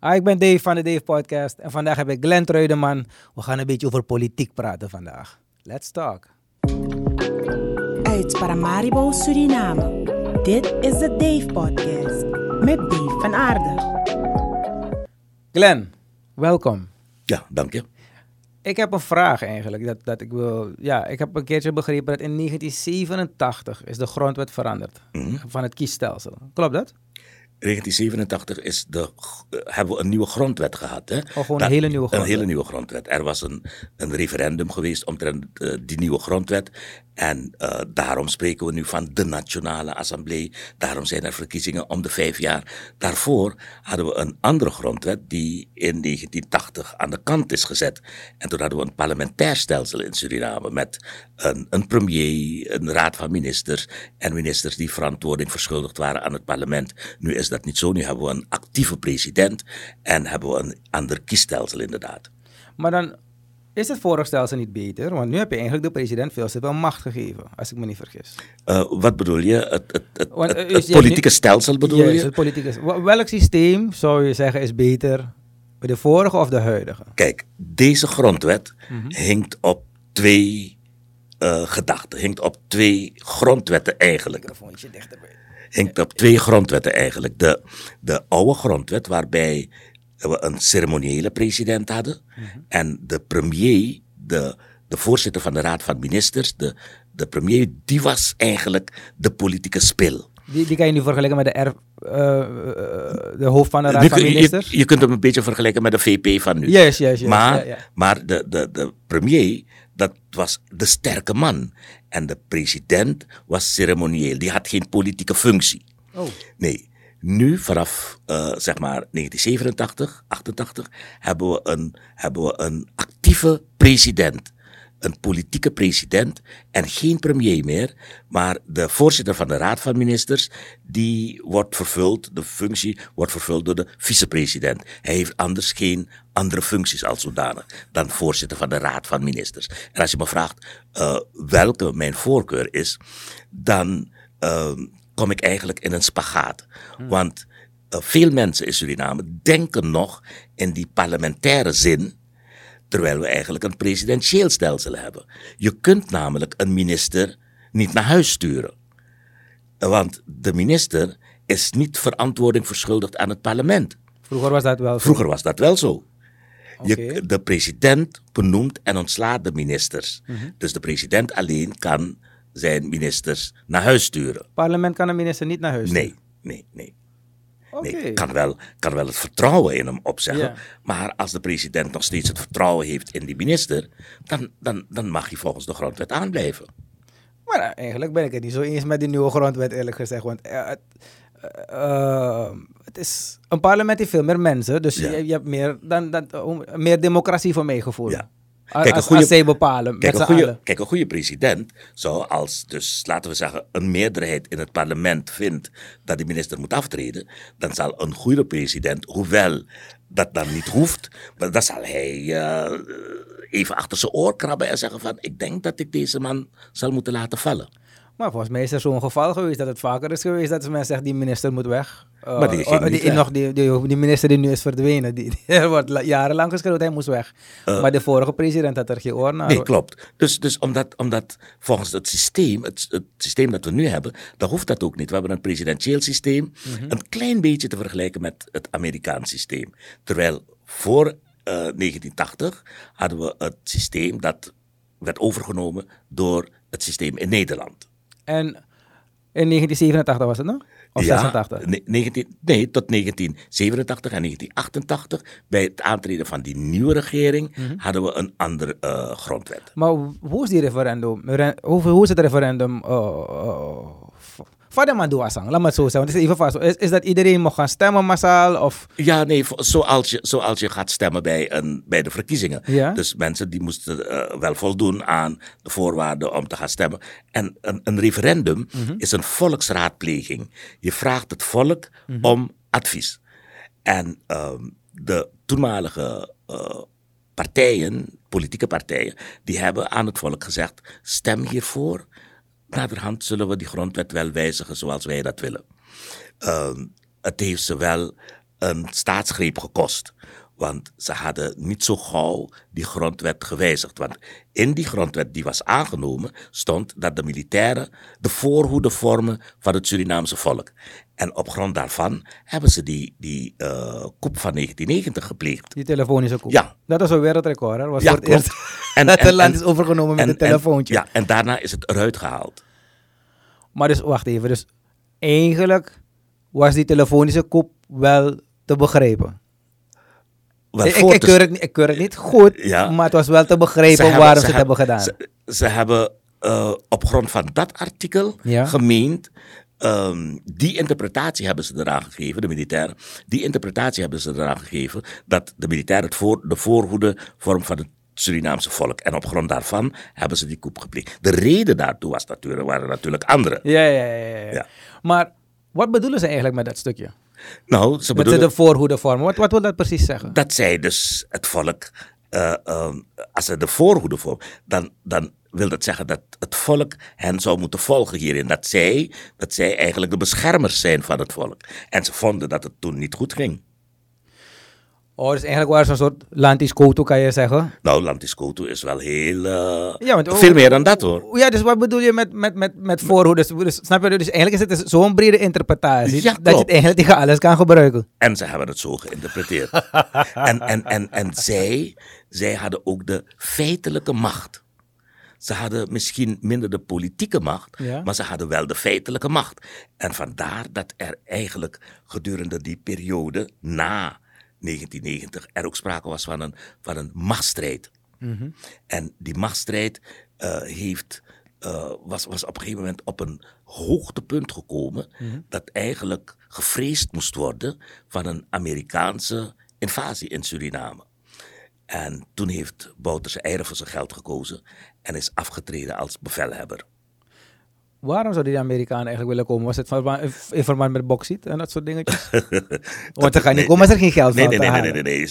Ah, ik ben Dave van de Dave Podcast en vandaag heb ik Glenn Truideman. We gaan een beetje over politiek praten vandaag. Let's talk. Uit Paramaribo, Suriname. Dit is de Dave Podcast met Dave van Aarde. Glenn, welkom. Ja, dank je. Ik heb een vraag eigenlijk. Dat, dat ik, wil, ja, ik heb een keertje begrepen dat in 1987 is de grondwet veranderd Mhm. van het kiesstelsel. Klopt dat? 1987 is de, eh, hebben we een nieuwe grondwet gehad. Hè? Oh, gewoon een hele nieuwe Een grondwet. hele nieuwe grondwet. Er was een, een referendum geweest omtrent eh, die nieuwe grondwet. En eh, daarom spreken we nu van de Nationale Assemblée. Daarom zijn er verkiezingen om de vijf jaar. Daarvoor hadden we een andere grondwet die in 1980 aan de kant is gezet. En toen hadden we een parlementair stelsel in Suriname met een, een premier, een raad van ministers en ministers die verantwoording verschuldigd waren aan het parlement. Nu is dat niet zo. Nu hebben we een actieve president en hebben we een ander kiesstelsel inderdaad. Maar dan is het vorige stelsel niet beter, want nu heb je eigenlijk de president veel te veel macht gegeven, als ik me niet vergis. Eh, wat bedoel je? Het, het, het, Want, eh, het politieke nu- stelsel bedoel Juist, je? het politieke. Wel- Welk systeem zou je zeggen is beter? De vorige of de huidige? Kijk, deze grondwet Mhm. hinkt op twee eh, gedachten. Hinkt op twee grondwetten eigenlijk. Microfoontje dichterbij. Hinkt op twee grondwetten eigenlijk. De, de oude grondwet, waarbij we een ceremoniële president hadden. En de premier, de, de voorzitter van de Raad van Ministers, de, de premier, die was eigenlijk de politieke spil. Die, die kan je nu vergelijken met de, eh, eh, de hoofd van de Raad van Ministers? je, je kunt hem een beetje vergelijken met de VP van nu. Juist, juist, juist. Maar, ja, ja. maar de, de, de premier, dat was de sterke man. En de president was ceremonieel. Die had geen politieke functie. Oh. Nee. Nu, vanaf eh, zeg maar 1987, 88, hebben we, een, hebben we een actieve president. Een politieke president en geen premier meer, maar de voorzitter van de Raad van Ministers, die wordt vervuld, de functie wordt vervuld door de vicepresident. Hij heeft anders geen andere functies als zodanig dan voorzitter van de Raad van Ministers. En als je me vraagt eh, welke mijn voorkeur is, dan eh, kom ik eigenlijk in een spagaat. Want eh, veel mensen in Suriname denken nog in die parlementaire zin, terwijl we eigenlijk een presidentieel stelsel hebben. Je kunt namelijk een minister niet naar huis sturen. Want de minister is niet verantwoording verschuldigd aan het parlement. Vroeger was dat wel zo. Vroeger was dat wel zo. Je, de president benoemt en ontslaat de ministers. Mhm. Dus de president alleen kan zijn ministers naar huis sturen. parlement kan een minister niet naar huis Nee, nee, nee. Nee kan, wel, kan wel het vertrouwen in hem opzeggen. Ja. Maar als de president nog steeds het vertrouwen heeft in die minister, dan, dan, dan mag hij volgens de grondwet aanblijven. Maar eigenlijk ben ik het niet zo eens met die nieuwe grondwet, eerlijk gezegd. Want eh, het, eh, het is, een parlement heeft veel meer mensen, dus Ja. je, je hebt meer, dan, dan, meer democratie voor mijn gevoel. Ja. Als, Kijk, een goede- zij bepalen, Kijk met een, goede, kijk, een goede president zou als, dus laten we zeggen, een meerderheid in het parlement vindt dat die minister moet aftreden, dan zal een goede president, hoewel dat dan niet hoeft, maar dan zal hij eh, even achter zijn oor krabben en zeggen van, ik denk dat ik deze man zal moeten laten vallen. Maar volgens mij is er zo'n geval geweest dat het vaker is geweest dat mensen zeggen die minister moet weg. Eh, Maar die ging oh, weg. nog, die, die, die minister die nu is verdwenen, die, die er wordt la- jarenlang geschreeuwd, hij moest weg. maar de vorige president had er geen oor naar. Eh. Nee, klopt. Dus, dus omdat, omdat volgens het systeem, het, het systeem dat we nu hebben, dan hoeft dat ook niet. We hebben een presidentieel systeem, een klein beetje te vergelijken met het Amerikaans systeem. Terwijl voor eh, 1980 hadden we het systeem dat werd overgenomen door het systeem in Nederland. En in 1987 was het nog? Of 86? ne- 19, nee, tot 1987 en 1988, bij het aantreden van die nieuwe regering, hadden we een andere eh, grondwet. Maar hoe is die referendum? Re- hoe, hoe is het referendum? Uh, van de Mandoasang, laat me het zo zeggen. Want het is even vast. Is, is dat iedereen mag gaan stemmen massaal? Of, Ja, nee, zoals je, zoals je gaat stemmen bij, een, bij de verkiezingen. Ja. Dus mensen die moesten eh, wel voldoen aan de voorwaarden om te gaan stemmen. En een, een referendum is een volksraadpleging. Je vraagt het volk om advies. En ehm, de toenmalige eh, partijen, politieke partijen, die hebben aan het volk gezegd: stem hiervoor. Naderhand zullen we die grondwet wel wijzigen zoals wij dat willen. Ehm, het heeft ze wel een staatsgreep gekost. Want ze hadden niet zo gauw die grondwet gewijzigd. Want in die grondwet die was aangenomen stond dat de militairen de voorhoede vormen van het Surinaamse volk. En op grond daarvan hebben ze die, die uh, coup van 1990 gepleegd. Die telefonische coup. Ja. Dat was een wereldrecord. hè? Dat was Ja, voor het eerst En- dat het land is overgenomen met En- een telefoontje. En, ja, en daarna is het eruit gehaald. Maar dus, wacht even. Dus eigenlijk was die telefonische coup wel te begrijpen. Wel ik, voor ik, keur het, niet- ik keur het niet goed, Ja. maar het was wel te begrijpen waarom ze het hebben gedaan. Ze, ze hebben eh, op grond van dat artikel Ja. gemeend. ehm, die interpretatie hebben ze eraan gegeven, de militairen. Die interpretatie hebben ze eraan gegeven dat de militairen het voor, de voorhoede vorm van het Surinaamse volk. En op grond daarvan hebben ze die coup gepleegd. De reden daartoe was natuurlijk, waren natuurlijk andere. Ja, ja, ja. Ja. Maar wat bedoelen ze eigenlijk met dat stukje? Nou, ze Met bedoelen de voorhoede vormen. Wat, wat wil dat precies zeggen? dat zij dus het volk, eh, ehm, als ze de voorhoede vormen, dan, dan wil dat zeggen dat het volk hen zou moeten volgen hierin. Dat zij, dat zij eigenlijk de beschermers zijn van het volk. En ze vonden dat het toen niet goed ging. Oh, dus eigenlijk waren ze een soort lantis koto, kan je zeggen. Nou, Lantiscoto is wel heel... eh, Ja, want- veel meer dan dat hoor. Ja, dus wat bedoel je met, met, met, met voorhoede? Dus, dus, snap je? Dus eigenlijk is het dus zo'n brede interpretatie Ja, dat je het eigenlijk tegen alles kan gebruiken. En ze hebben het zo geïnterpreteerd. en, en, en, en zij, zij hadden ook de feitelijke macht. Ze hadden misschien minder de politieke macht, Ja. maar ze hadden wel de feitelijke macht. En vandaar dat er eigenlijk gedurende die periode na 1990 er ook sprake was van een, van een machtsstrijd. En die machtsstrijd eh, heeft, eh, was, was op een gegeven moment op een hoogtepunt gekomen dat eigenlijk gevreesd moest worden van een Amerikaanse invasie in Suriname. En toen heeft Bouterse Eieren voor zijn geld gekozen en is afgetreden als bevelhebber. Waarom zouden die Amerikanen eigenlijk willen komen? Was het van, in verband met bauxiet en dat soort dingetjes? Want ze gaan niet komen als er geen geld Nee, nee, nee, nee, nee,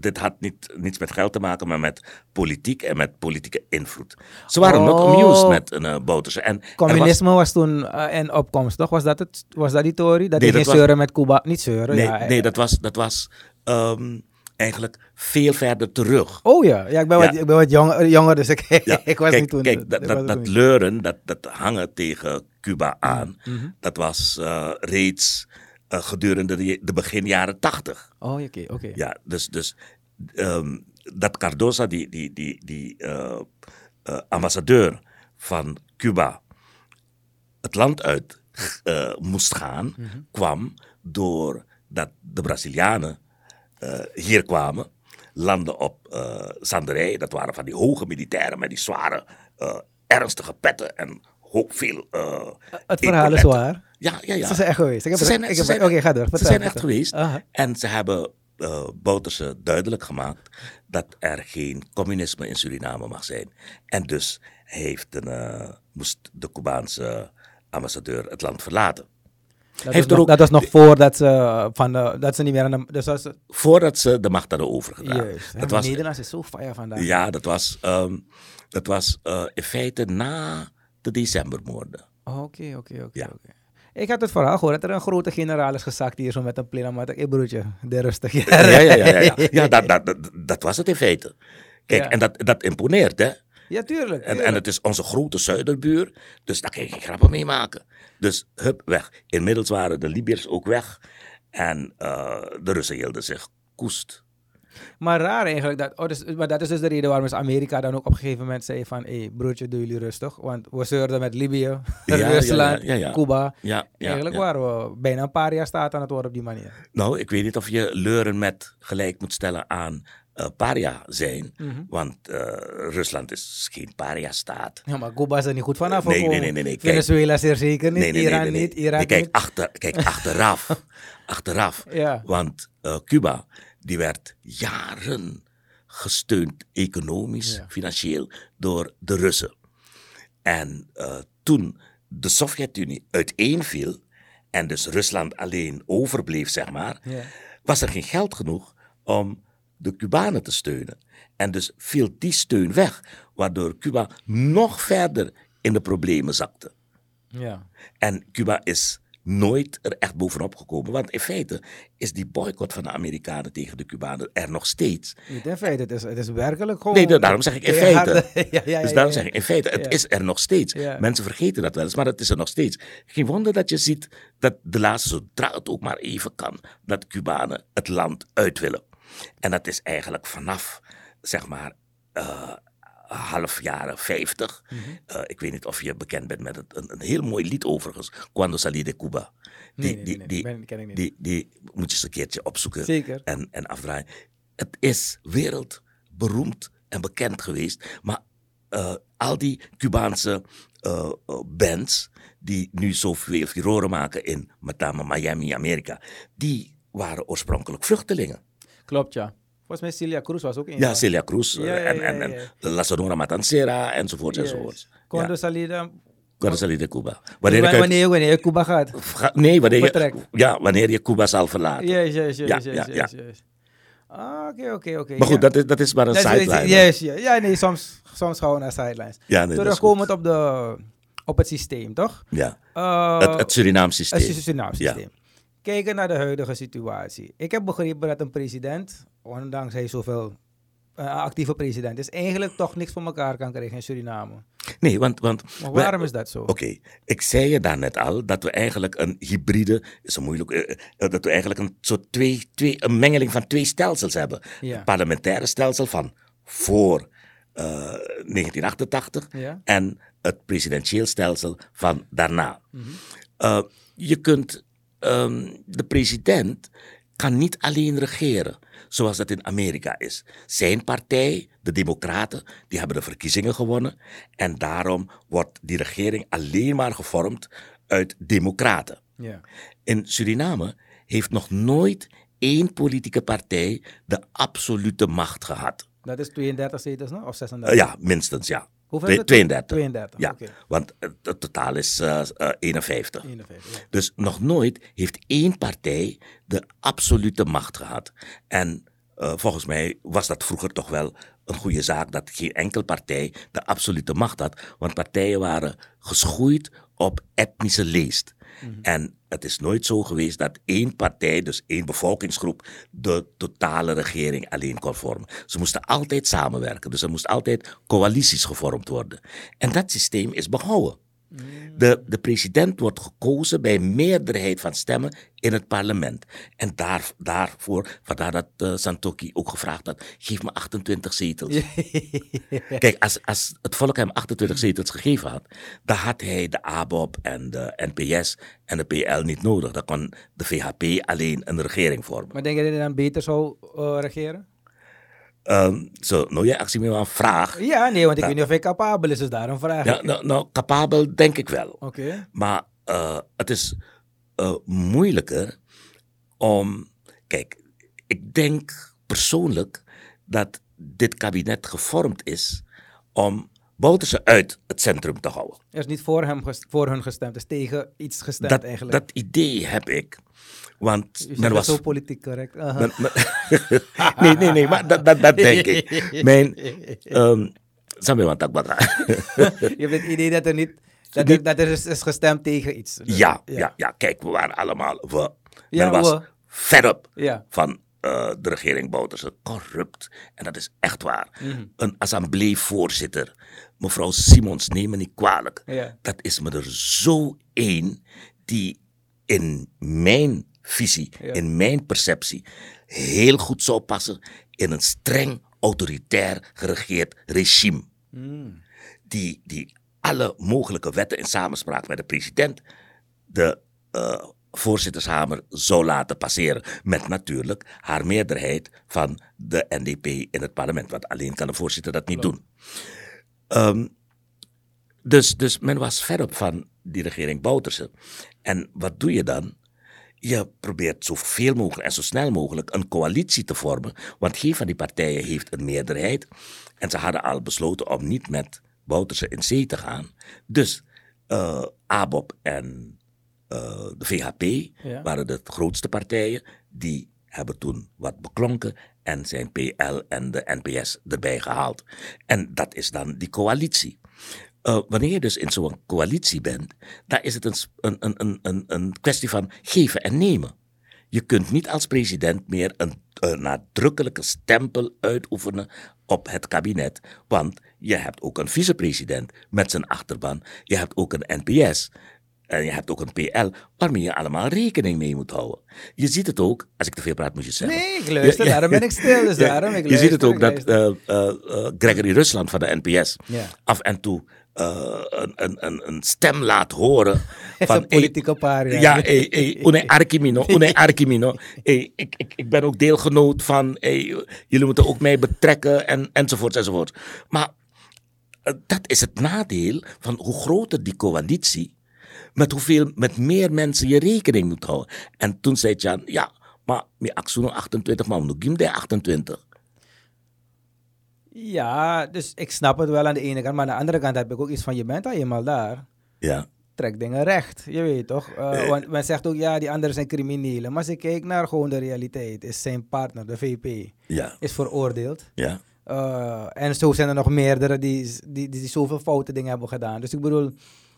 dit had niet, niets met geld te maken, maar met politiek en met politieke invloed. Ze waren not Oh. amused met een uh, Bouterse. En er was- Communisme was, toen eh, in opkomst, toch? Was dat, het, was dat die theorie? Dat Nee, die dat geen was- zeuren met Cuba... Niet zeuren, nee, ja. nee, dat was, dat was ehm, eigenlijk veel verder terug. Oh ja, ja ik ben Ja. wat, ik ben wat jonger, jonger dus ik, Ja, ik was kijk, niet toen... Kijk, dat, was dat, dat leuren, dat, dat hangen tegen Cuba aan, Mhm. dat was eh, reeds eh, gedurende de, de begin jaren tachtig. Oh, oké, oké. Ja, dus, dus ehm, dat Cardoza, die, die, die, die eh, eh, ambassadeur van Cuba, het land uit eh, moest gaan, kwam doordat de Brazilianen eh, hier kwamen, landden op eh Zanderij. Dat waren van die hoge militairen met die zware, eh, ernstige petten en veel. eh, Het verhaal is waar. Ja, ja, ja. Ze zijn echt geweest. Ik heb Ze zijn, ik ze heb- zijn- Oké, ga door. Ze zijn echt geweest. Aha. En ze hebben eh Bouterse duidelijk gemaakt dat er geen communisme in Suriname mag zijn. En dus heeft een, eh, moest de Cubaanse ambassadeur het land verlaten. Dat, heeft was nog, ook- dat was nog voordat ze, van de, dat ze niet meer aan de... Dus Voordat ze de macht hadden overgedragen. juist. Dat Ja, was, Nederlands is zo fire vandaag. ja, dat was, ehm, dat was eh, in feite na de decembermoorden. Oh, Oké, oké, oké. Ik had het verhaal gehoord dat er een grote generaal is gezakt hier zo met een plena. Maar ik broertje, de rustig. Ja, ja, ja. ja, ja. ja dat, dat, dat, dat was het in feite. Kijk, Ja. en dat, dat imponeert, hè? Ja, tuurlijk. En, en het is onze grote zuiderbuur, dus daar kan je geen grappen mee maken. Dus hup, weg. Inmiddels waren de Libiërs ook weg en eh, de Russen hielden zich koest. Maar raar eigenlijk. Dat, oh, dus, maar dat is dus de reden waarom is Amerika dan ook op een gegeven moment zei van... Hé, hey, broertje, doe jullie rustig. Want we zeurden met Libië, Ja, Rusland, ja, ja, ja. Cuba. Eigenlijk waren we bijna een paar jaar staat aan het worden op die manier. Nou, ik weet niet of je leuren met gelijk moet stellen aan eh, paria zijn, Mhm. want eh, Rusland is geen paria-staat. Ja, maar Cuba is er niet goed vanaf Nee, nee, nee, nee, nee, kijk. Venezuela zeer zeker niet, Nee, Iran niet, Irak kijk, niet. achter, kijk achteraf. achteraf. Ja. Want eh, Cuba, die werd jaren gesteund, economisch, Ja. financieel, door de Russen. En toen de Sovjet-Unie uiteenviel en dus Rusland alleen overbleef, zeg maar, Ja. was er geen geld genoeg om de Cubanen te steunen. En dus viel die steun weg, waardoor Cuba nog verder in de problemen zakte. Ja. En Cuba is nooit er echt bovenop gekomen. Want in feite is die boycott van de Amerikanen tegen de Cubanen er nog steeds. Niet in feite, het is, het is werkelijk gewoon... Nee, da- daarom zeg ik in feite. ja, ja, ja, Dus daarom zeg ik in feite, het is er nog steeds. Mensen vergeten dat wel eens, maar het is er nog steeds. Geen wonder dat je ziet dat de laatste, zodra het ook maar even kan, dat Cubanen het land uit willen. En dat is eigenlijk vanaf, zeg maar, eh, half jaren 50. Mhm. Eh, ik weet niet of je bekend bent met het, een, een heel mooi lied overigens, Cuando salí de Cuba. Nee, nee, ken ik niet. die, die moet je eens een keertje opzoeken Zeker. en, en afdraaien. Het is wereldberoemd en bekend geweest, maar eh, al die Cubaanse bands die nu zoveel furoren maken in met name Miami, Amerika, die waren oorspronkelijk vluchtelingen. Klopt, ja. Volgens mij Celia Cruz was ook een. Ja, Celia Cruz eh, Ja, ja, en, ja, en, en ja. La Sonora Matancera enzovoort Yes. enzovoort. Cuando Ja, salida... Cuando salí de Cuba. Wanneer Wanneer, wanneer, wanneer je Cuba gaat. Ga- nee, wanneer je, ja, wanneer je Cuba zal verlaten. Yes, yes, yes, Ja, yes, ja, yes, yes. Ah, Oké, oké, oké. Maar goed, ja. dat, is, dat is maar een is- sideline. Yes, ja. ja, nee, soms, soms gaan we naar sidelines. Ja, nee, Terugkomend op, de, op het systeem, toch? Ja. Eh, Het, het Surinaams systeem. Het Surinaams systeem. Kijken naar de huidige situatie. Ik heb begrepen dat een president, ondanks hij zoveel eh, actieve president is, eigenlijk toch niks voor elkaar kan krijgen in Suriname. Nee, want... want Maar waarom is dat zo? Oké, ik zei je daarnet al dat we eigenlijk een hybride, is een moeilijk, eh, eh, dat we eigenlijk een soort twee, twee, een mengeling van twee stelsels hebben. Ja. Het parlementaire stelsel van voor eh, 1988 Ja. en het presidentieel stelsel van daarna. Eh, je kunt, ehm, de president kan niet alleen regeren, zoals dat in Amerika is. Zijn partij, de Democraten, die hebben de verkiezingen gewonnen en daarom wordt die regering alleen maar gevormd uit Democraten. Ja. In Suriname heeft nog nooit één politieke partij de absolute macht gehad. Dat is 32 zetels, nog? Of 36? Eh, ja, minstens, ja. Hoeveel Twee- is het? 32. 32, Ja, want het, het totaal is eh, eh, 51. 51, ja. Dus nog nooit heeft één partij de absolute macht gehad. En eh, volgens mij was dat vroeger toch wel een goede zaak dat geen enkel partij de absolute macht had. Want partijen waren geschoeid op etnische leest. En het is nooit zo geweest dat één partij, dus één bevolkingsgroep, de totale regering alleen kon vormen. Ze moesten altijd samenwerken, dus er moesten altijd coalities gevormd worden. En dat systeem is behouden. De, de president wordt gekozen bij meerderheid van stemmen in het parlement. En daar, daarvoor, vandaar dat eh, Santoki ook gevraagd had, geef me 28 zetels. Kijk, als, als het volk hem 28 zetels gegeven had, dan had hij de ABOP en de NPS en de PL niet nodig. Dan kon de VHP alleen een regering vormen. Maar denk je dat hij dan beter zou eh, regeren? Ehm, zo, nou, jij actie me wel een vraag. Ja, nee, want ik weet niet of hij capabel is, dus daarom vraag Ja, nou, nou, capabel denk ik wel. Oké. Maar eh, het is eh, moeilijker om. Kijk, ik denk persoonlijk dat dit kabinet gevormd is om Bouterse uit het centrum te houden. Er is niet voor, hem voor hun gestemd, is tegen iets gestemd Dat, eigenlijk. dat idee heb ik. Want zegt was. zo politiek correct. Men- nee, nee, nee, maar dat, dat, dat denk ik. Mijn. Takbatra. Je hebt het idee dat er niet... Dat er, dat er is, is gestemd tegen iets. Ja, ja, ja, kijk, we waren allemaal. We, Ja, was we. Ja. van eh, de regering Bouterse. Corrupt. En dat is echt waar. Mhm. Een assembleevoorzitter, mevrouw Simons, neem me niet kwalijk. Ja. Dat is me er zo één die in mijn visie, Ja. in mijn perceptie, heel goed zou passen in een streng autoritair geregeerd regime. Mm. Die, die alle mogelijke wetten in samenspraak met de president de eh, voorzittershamer zou laten passeren. Met natuurlijk haar meerderheid van de NDP in het parlement. Want alleen kan de voorzitter dat niet doen. Ehm, dus, dus men was ver op van die regering Bouterse. En wat doe je dan? Je probeert zoveel mogelijk en zo snel mogelijk een coalitie te vormen. Want geen van die partijen heeft een meerderheid. En ze hadden al besloten om niet met Bouterse in zee te gaan. Dus eh ABOP en eh, de VHP Ja. waren de grootste partijen. Die hebben toen wat beklonken en zijn PL en de NPS erbij gehaald. En dat is dan die coalitie. eh, wanneer je dus in zo'n coalitie bent, dan is het een, s- een, een, een, een, een kwestie van geven en nemen. Je kunt niet als president meer een, een nadrukkelijke stempel uitoefenen op het kabinet, want je hebt ook een vicepresident met zijn achterban, je hebt ook een NPS. En je hebt ook een PL waarmee je allemaal rekening mee moet houden. Je ziet het ook, als ik te veel praat moet je zeggen. Nee, ik luister, daarom ben ik stil, dus daarom ik je ziet het ook dat eh, eh, eh, Gregory Rusland van de NPS Ja. af en toe een, een, een, een stem laat horen. van, een politieke paria. Ja, hey, hey, une archimino, une archimino. Hey, ik, ik, ik ben ook deelgenoot van, hey, jullie moeten ook mij betrekken en, enzovoort enzovoort. Maar dat is het nadeel van hoe groter die coalitie, met hoeveel, met meer mensen je rekening moet houden. En toen zei Jan, ja, maar met Axuno 28, maar nu Gimde 28. Ja, dus ik snap het wel aan de ene kant, maar aan de andere kant heb ik ook iets van, je bent al eenmaal daar. Ja, Trek dingen recht, je weet toch? Eh, want men zegt ook, ja, die anderen zijn criminelen. Maar als ik kijk naar gewoon de realiteit, is zijn partner, de VP, ja, is veroordeeld. ja. Eh, en zo zijn er nog meerdere die, die, die, zoveel foute dingen hebben gedaan. Dus ik bedoel,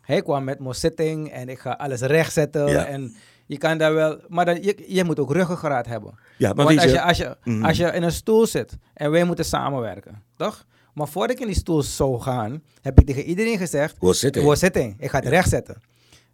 hij kwam met mijn zitting en ik ga alles rechtzetten. Ja. En je kan daar wel, maar je, je moet ook ruggengraat hebben. Ja, maar Want als je- als, je, Mhm. als je in een stoel zit en wij moeten samenwerken, toch? Maar voordat ik in die stoel zou gaan, heb ik tegen iedereen gezegd: Hoe zit hij? Hoe zitting, ik ga het rechtzetten.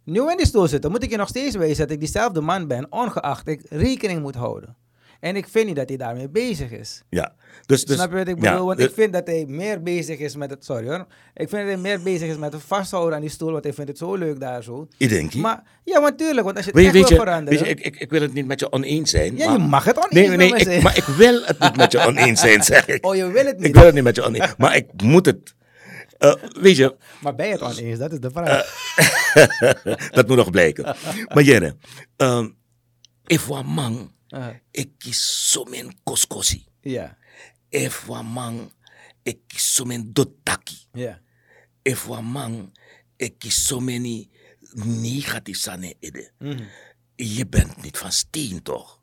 Nu in die stoel zitten, moet ik je nog steeds wijzen dat ik diezelfde man ben, ongeacht ik rekening moet houden. En ik vind niet dat hij daarmee bezig is. Ja, dus, dus Snap je wat ik ja, bedoel? Want de- ik vind dat hij meer bezig is met het... Sorry hoor. Ik vind dat hij meer bezig is met het vasthouden aan die stoel. Want hij vindt het zo leuk daar zo. Ik denk je. Maar ja, maar tuurlijk. Want als je het Weet, je- echt weet wil je, veranderen... weet je ik, ik, ik wil het niet met je oneens zijn. ja, maar, je mag het oneens Nee, nee, ik, zijn. maar ik wil het niet met je oneens zijn, zeg ik. Oh, je wil het niet. Ik wil het niet met je oneens Maar ik moet het. Eh, weet je, Maar ben je het oneens? Dat is de vraag. dat moet nog blijken. Maar Jere, ehm if man, Uh, zo min koskosi. man, ik kies zo min dotaki. ja. If wa man, ik kies zo many negatief sane ide. Mhm. Je bent niet van steen, toch?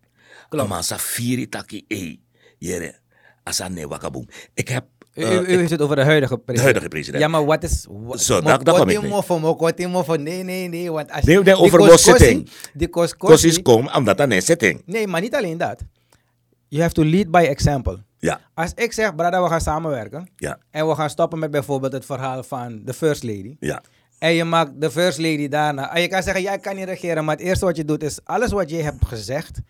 Klopt. Maar safiri taki e. Jere, asane wakaboom. Ik heb... U, eh, u, heeft het over de huidige president. huidige president. Ja, maar wat is... Wat, Zo, daar- kom ik mee. Nee, nee, nee. Want als Nee, nee, over koskosi- was-zitting. Die Kosis koskosi... kom, omdat dat een zitting. Nee, maar niet alleen dat. You have to lead by example. Ja, Als ik zeg, brada, we gaan samenwerken. ja, En we gaan stoppen met bijvoorbeeld het verhaal van de First Lady. ja. En je maakt de First Lady daarna. En je kan zeggen, jij kan niet regeren. Maar het eerste wat je doet is, alles wat je hebt gezegd,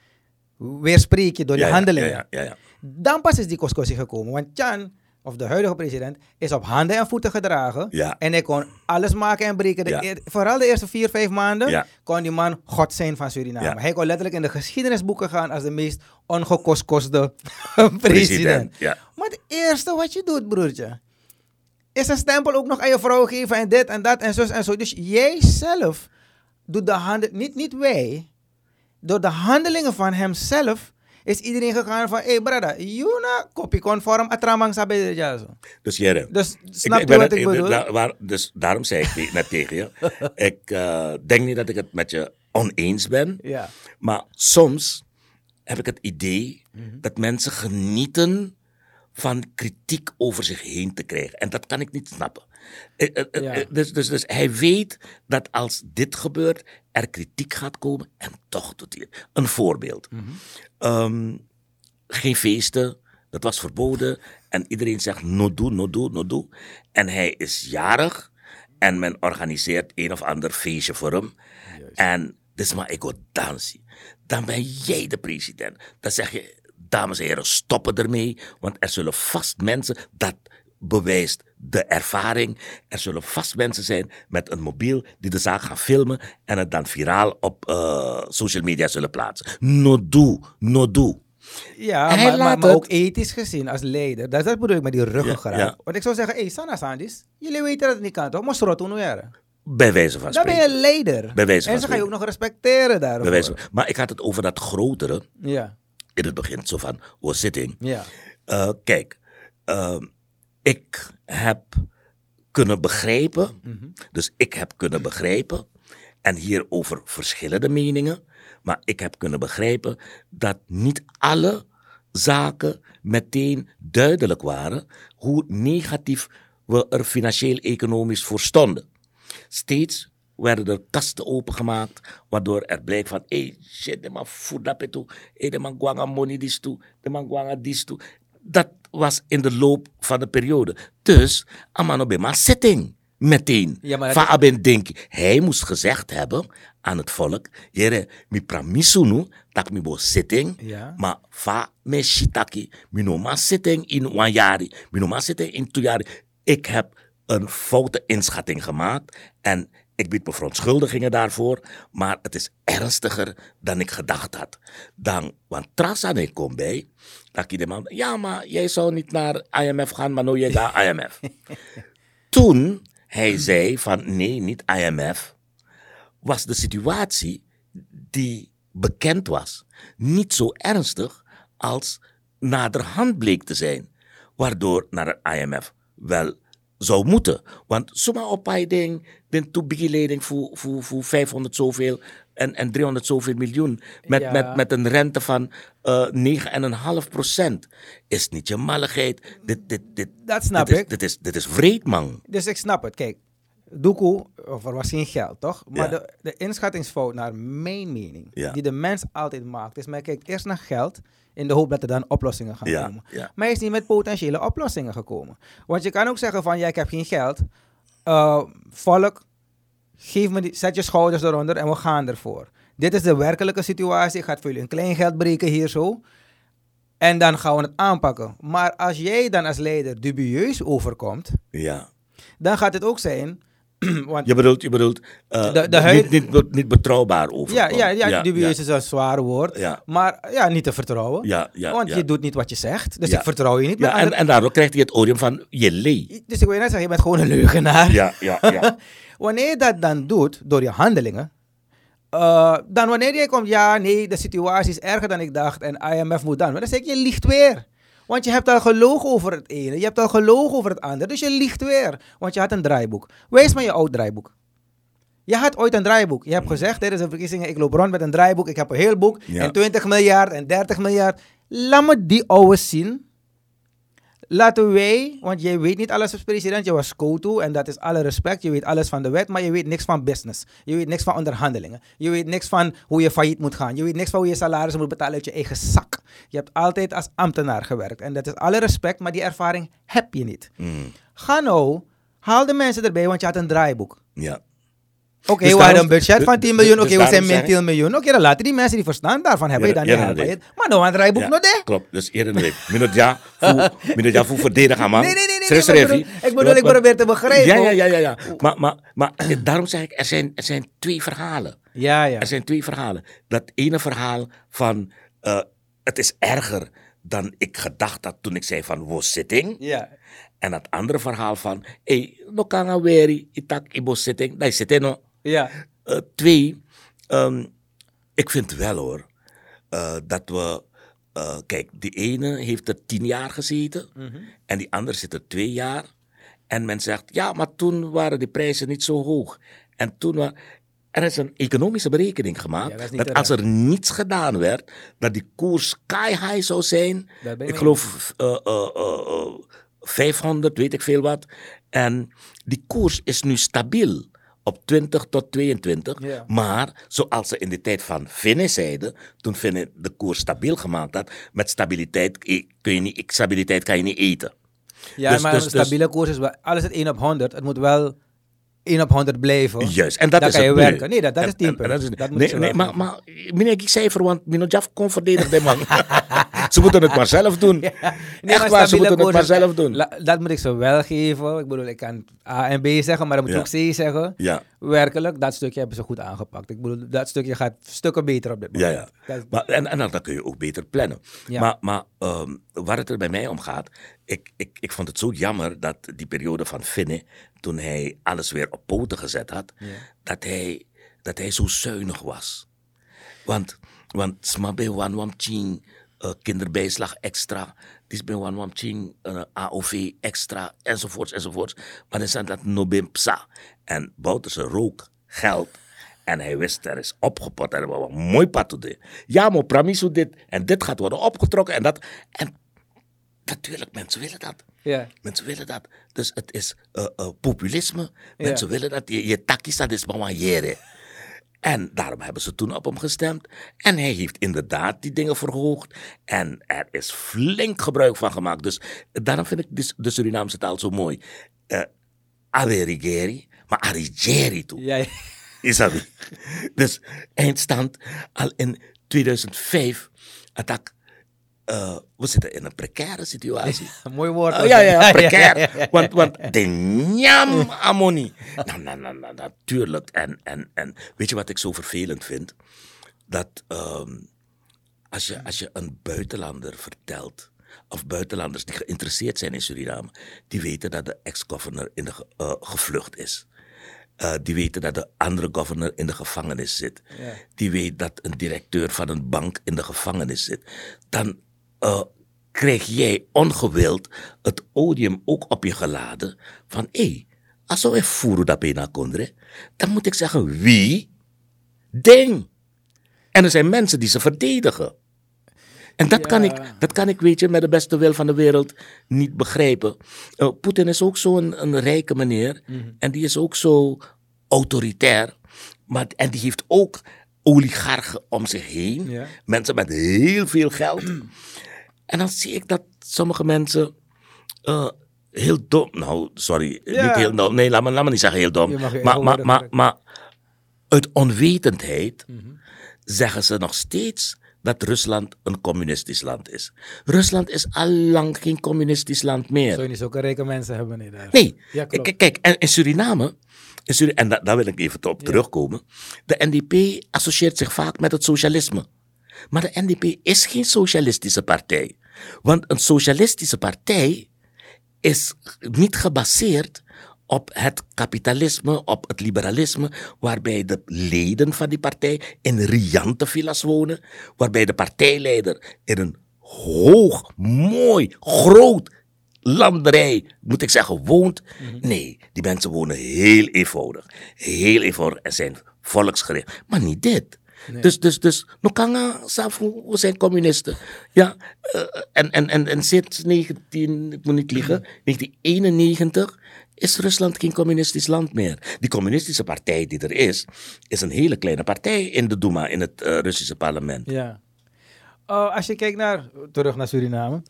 weerspreek je door je ja, handelingen. Ja, ja, ja. Dan pas is die koskosi gekomen. Want Chan, of de huidige president, is op handen en voeten gedragen. Ja. En hij kon alles maken en breken. De Ja. eer- vooral de eerste vier, vijf maanden Ja. kon die man God zijn van Suriname. Hij kon letterlijk in de geschiedenisboeken gaan als de meest ongekoskoste president. Maar het eerste wat je doet, broertje, is een stempel ook nog aan je vrouw geven en dit en dat en zo en zo. Dus jij zelf doet de handen, niet, niet wij, door de handelingen van hemzelf is iedereen gegaan van, hé hey, brada, Juna, kopie conform, atramang sabi ja zo. Dus Jere, Dus snap ik je wat het- ik bedoel? da- waar- dus daarom zei ik net tegen je. Ik eh, denk niet dat ik het met je oneens ben. Ja. Maar soms heb ik het idee Mhm. dat mensen genieten van kritiek over zich heen te krijgen. En dat kan ik niet snappen. Eh, eh, eh, Ja. Dus, dus, dus hij weet dat als dit gebeurt, er kritiek gaat komen en toch doet hij het. Een voorbeeld. Mhm. Ehm, geen feesten, dat was verboden. En iedereen zegt no doe, no doe, no doe. En hij is jarig en men organiseert een of ander feestje voor hem. En dus maar ik dansen. Dan ben jij de president. Dan zeg je, dames en heren, stoppen ermee. Want er zullen vast mensen, dat bewijst de ervaring. Er zullen vast mensen zijn met een mobiel die de zaak gaan filmen en het dan viraal op eh, social media zullen plaatsen. No doe, no doe. Ja, Hij maar, ook ethisch gezien als leider. Dat, dat bedoel ik met die ruggengraat. Ja, ja. Want ik zou zeggen, hé, hey, Sana Sandis, jullie weten dat het niet kan, toch? Maar strot hoe Bij wijze van Dan ben spreken. je leider. Bij wijze van en ze gaan je ook spreken. nog respecteren daarvoor. Bij wijze van- maar ik had het over dat grotere Ja, in het begin, zo van, was zitting. ja. Eh, kijk, ehm, ik heb kunnen begrijpen, dus ik heb kunnen begrijpen, en hierover verschillende meningen, maar ik heb kunnen begrijpen dat niet alle zaken meteen duidelijk waren hoe negatief we er financieel-economisch voor stonden. Steeds werden er kasten opengemaakt, waardoor er blijkt van, hey, shit, de man voert dat toe, hey, de man gwanga money dis toe, de man gwanga dis toe. Dat was in de loop van de periode. Dus, amano maar zitting. Meteen. Ja, maar dat Van is- Aben Denki. Hij moest gezegd hebben aan het volk, jere, mi pramisu nu, dat mi bo zitting, Ja. maar va me shitaki, mi no ma zitting in one jari, mi no ma zitting in two jari. Ik heb een foute inschatting gemaakt en ik bied me verontschuldigingen daarvoor, maar het is ernstiger dan ik gedacht had. Dan, want Trasa ik kom bij, dat de man, ja maar jij zou niet naar IMF gaan, maar jij gaat IMF. Toen hij zei van nee, niet IMF, was de situatie die bekend was niet zo ernstig als naderhand bleek te zijn. Waardoor naar het IMF wel zou moeten. Want zomaar op een ding, de toebegeleding voor, voor, voor 500 zoveel en, en 300 zoveel miljoen. Met, Ja. met, met een rente van eh 9,5 procent. Is niet je malligheid. Dit, dit, dit, Dat snap dit is, ik. Dit is, dit is vreed, man. Dus ik snap het. Kijk, Doekoe, of er was geen geld, toch? Maar Ja. de, de inschattingsfout, naar mijn mening, Ja. die de mens altijd maakt, is men kijkt eerst naar geld in de hoop dat er dan oplossingen gaan Ja, komen. ja. Maar hij is niet met potentiële oplossingen gekomen. Want je kan ook zeggen van, ja, ik heb geen geld. Eh, volk, geef me die, zet je schouders eronder en we gaan ervoor. Dit is de werkelijke situatie. Ik ga het voor jullie een klein geld breken hier zo. En dan gaan we het aanpakken. Maar als jij dan als leider dubieus overkomt, Ja. dan gaat het ook zijn. want Je bedoelt, je bedoelt eh, De- de huid- niet, niet, niet betrouwbaar over. ja, ja, ja, dubieus ja. is een zwaar woord. Ja. Maar ja, niet te vertrouwen. Ja, ja, want ja. je doet niet wat je zegt. Dus Ja. ik vertrouw je niet. Ja, en, en daardoor krijgt hij het odium van je lee. Dus ik wil je net zeggen, je bent gewoon een leugenaar. Ja, ja, ja. Wanneer je dat dan doet, door je handelingen, eh, dan wanneer je komt, ja, nee, de situatie is erger dan ik dacht en IMF moet dan. Maar dan zeg ik, je liegt weer. Want je hebt al gelogen over het ene, je hebt al gelogen over het andere, dus je liegt weer. Want je had een draaiboek. Wees maar je oud draaiboek. Je had ooit een draaiboek. Je hebt gezegd tijdens de verkiezingen, ik loop rond met een draaiboek, ik heb een heel boek, Ja. en 20 miljard en 30 miljard. Laat me die ouwe zien. Laten wij, want jij weet niet alles als president, je was co en dat is alle respect. Je weet alles van de wet, maar je weet niks van business. Je weet niks van onderhandelingen. Je weet niks van hoe je failliet moet gaan. Je weet niks van hoe je salaris moet betalen uit je eigen zak. Je hebt altijd als ambtenaar gewerkt en dat is alle respect, maar die ervaring heb je niet. Mm, Ga nou, haal de mensen erbij, want je had een draaiboek. ja. Oké, Dus we hadden een budget van dus- 10 miljoen, dus oké, we zijn min zeg 10 miljoen. Oké, dan laten die mensen die verstand daarvan hebben, Ja, dan dat helpen. Maar nou, een draaiboek Ja, nog de. Klopt, dus eerder dan ik. Minut ja, minut ja voor verdedigen, man. Nee, nee, nee, nee, ik bedoel- ik bedoel, ik Want- probeer te begrijpen. Ja, ja, ja, ja. ja. Maar, maar, maar daarom zeg ik, er zijn, er zijn twee verhalen. Ja, ja. Er zijn twee verhalen. Dat ene verhaal van, eh, het is erger dan ik gedacht had toen ik zei van, was zitting. Ja. En dat andere verhaal van, hey, no kan weri, itak ibo zitting, dat zit no. Ja. Eh, twee, ehm, ik vind wel hoor, eh, dat we, eh, kijk, die ene heeft er tien jaar gezeten Mhm. en die andere zit er twee jaar. En men zegt, ja, maar toen waren de prijzen niet zo hoog. En toen er is een economische berekening gemaakt Ja, dat als er niets gedaan werd, dat die koers sky high zou zijn. Ik geloof eh, eh, eh, eh, 500, weet ik veel wat. En die koers is nu stabiel op 20 tot 22. Ja. Maar zoals ze in de tijd van Finne zeiden, toen Finne de koers stabiel gemaakt had, met stabiliteit eh, kun je niet, stabiliteit kan je niet eten. Ja, Dus- maar dus- een stabiele koers is wel, alles het 1 op 100. Het moet wel 1 op 100 blijven. Juist, en dat Dan is kan je het werken. Nee, dat- is dat is- Dat moet nee, je nee, maar, maar meneer, ik cijfer, want Minojaf kon verdedigen, man. Ze moeten het maar zelf doen. Nee, Echt maar waar, ze moeten het maar zelf doen. La- dat moet ik ze wel geven. Ik bedoel, ik kan A en B zeggen, maar dan moet je Ja. ook C zeggen. Ja. Werkelijk, dat stukje hebben ze goed aangepakt. Ik bedoel, dat stukje gaat stukken beter op dit Ja, moment. ja. Dat- Maar, en, en dan, kun je ook beter plannen. Ja. Maar, maar ehm, waar het er bij mij om gaat, ik, ik, ik vond het zo jammer dat die periode van Finne, toen hij alles weer op poten gezet had, dat, hij, dat hij zo zuinig was. Want, want smabe wan wam ching, eh, kinderbijslag extra, dis ben wan wam ching, eh, AOV extra, enzovoorts, enzovoorts. Maar dan staat dat no ben psa. En Bouterse rook geld. En hij wist, er is opgepot en er was een mooi pad. Ja, maar pramiso dit en dit gaat worden opgetrokken en dat. En Natuurlijk, mensen willen dat. Ja. Mensen willen dat. Dus het is eh, populisme. Ja. Mensen willen dat. Je, je takkies, dat is maar En daarom hebben ze toen op hem gestemd. En hij heeft inderdaad die dingen verhoogd. En er is flink gebruik van gemaakt. Dus daarom vind ik de, Surinaamse taal zo mooi. Uh, Averigeri, maar Arigeri toe. Ja, ja. Is dat niet? Dus eindstand al in 2005 had eh, we zitten in een precaire situatie. Mooi woord. Oh, ook. ja, ja, precair. Want, want de njam. Nou, nou, nou, nou, natuurlijk. En, en, en weet je wat ik zo vervelend vind? Dat ehm, als, je, als je een buitenlander vertelt, of buitenlanders die geïnteresseerd zijn in Suriname, die weten dat de ex-governor in de eh, gevlucht is. Die weten dat de andere governor in de gevangenis zit. Ja. Die weet dat een directeur van een bank in de gevangenis zit. Dan eh, krijg jij ongewild het odium ook op je geladen van hé, hey, als we voeren dat bijna kondre, dan moet ik zeggen wie? Ding. En er zijn mensen die ze verdedigen. En dat, kan ik, dat kan ik, weet je, met de beste wil van de wereld niet begrijpen. Eh, Poetin is ook zo'n een rijke meneer. En die is ook zo autoritair. Maar, en die heeft ook oligarchen om zich heen. Ja. Mensen met heel veel geld. En dan zie ik dat sommige mensen eh, heel dom... Nou, sorry, Ja. niet heel dom. Nee, laat me, laat me niet zeggen heel dom. Maar, maar, maar, maar uit onwetendheid zeggen ze nog steeds dat Rusland een communistisch land is. Rusland is al lang geen communistisch land meer. Zou je niet zulke rijke mensen hebben? Nee, daar. Nee, Ja, klopt. kijk, kijk, en in Suriname, in Suri- en da- daar wil ik even op terugkomen. De NDP associeert zich vaak met het socialisme. Maar de NDP is geen socialistische partij. Want een socialistische partij is niet gebaseerd op het kapitalisme, op het liberalisme, waarbij de leden van die partij in riante villa's wonen, waarbij de partijleider in een hoog, mooi, groot landerij, moet ik zeggen, woont. Nee, die mensen wonen heel eenvoudig. Heel eenvoudig en zijn volksgericht. Maar niet dit. Dus, dus, dus, kan zelf, we zijn communisten. Ja, eh, en, en, en, en sinds 19, ik moet niet liegen, 1991 is Rusland geen communistisch land meer. Die communistische partij die er is, is een hele kleine partij in de Duma, in het eh, Russische parlement. Ja. Uh, als je kijkt naar, terug naar Suriname.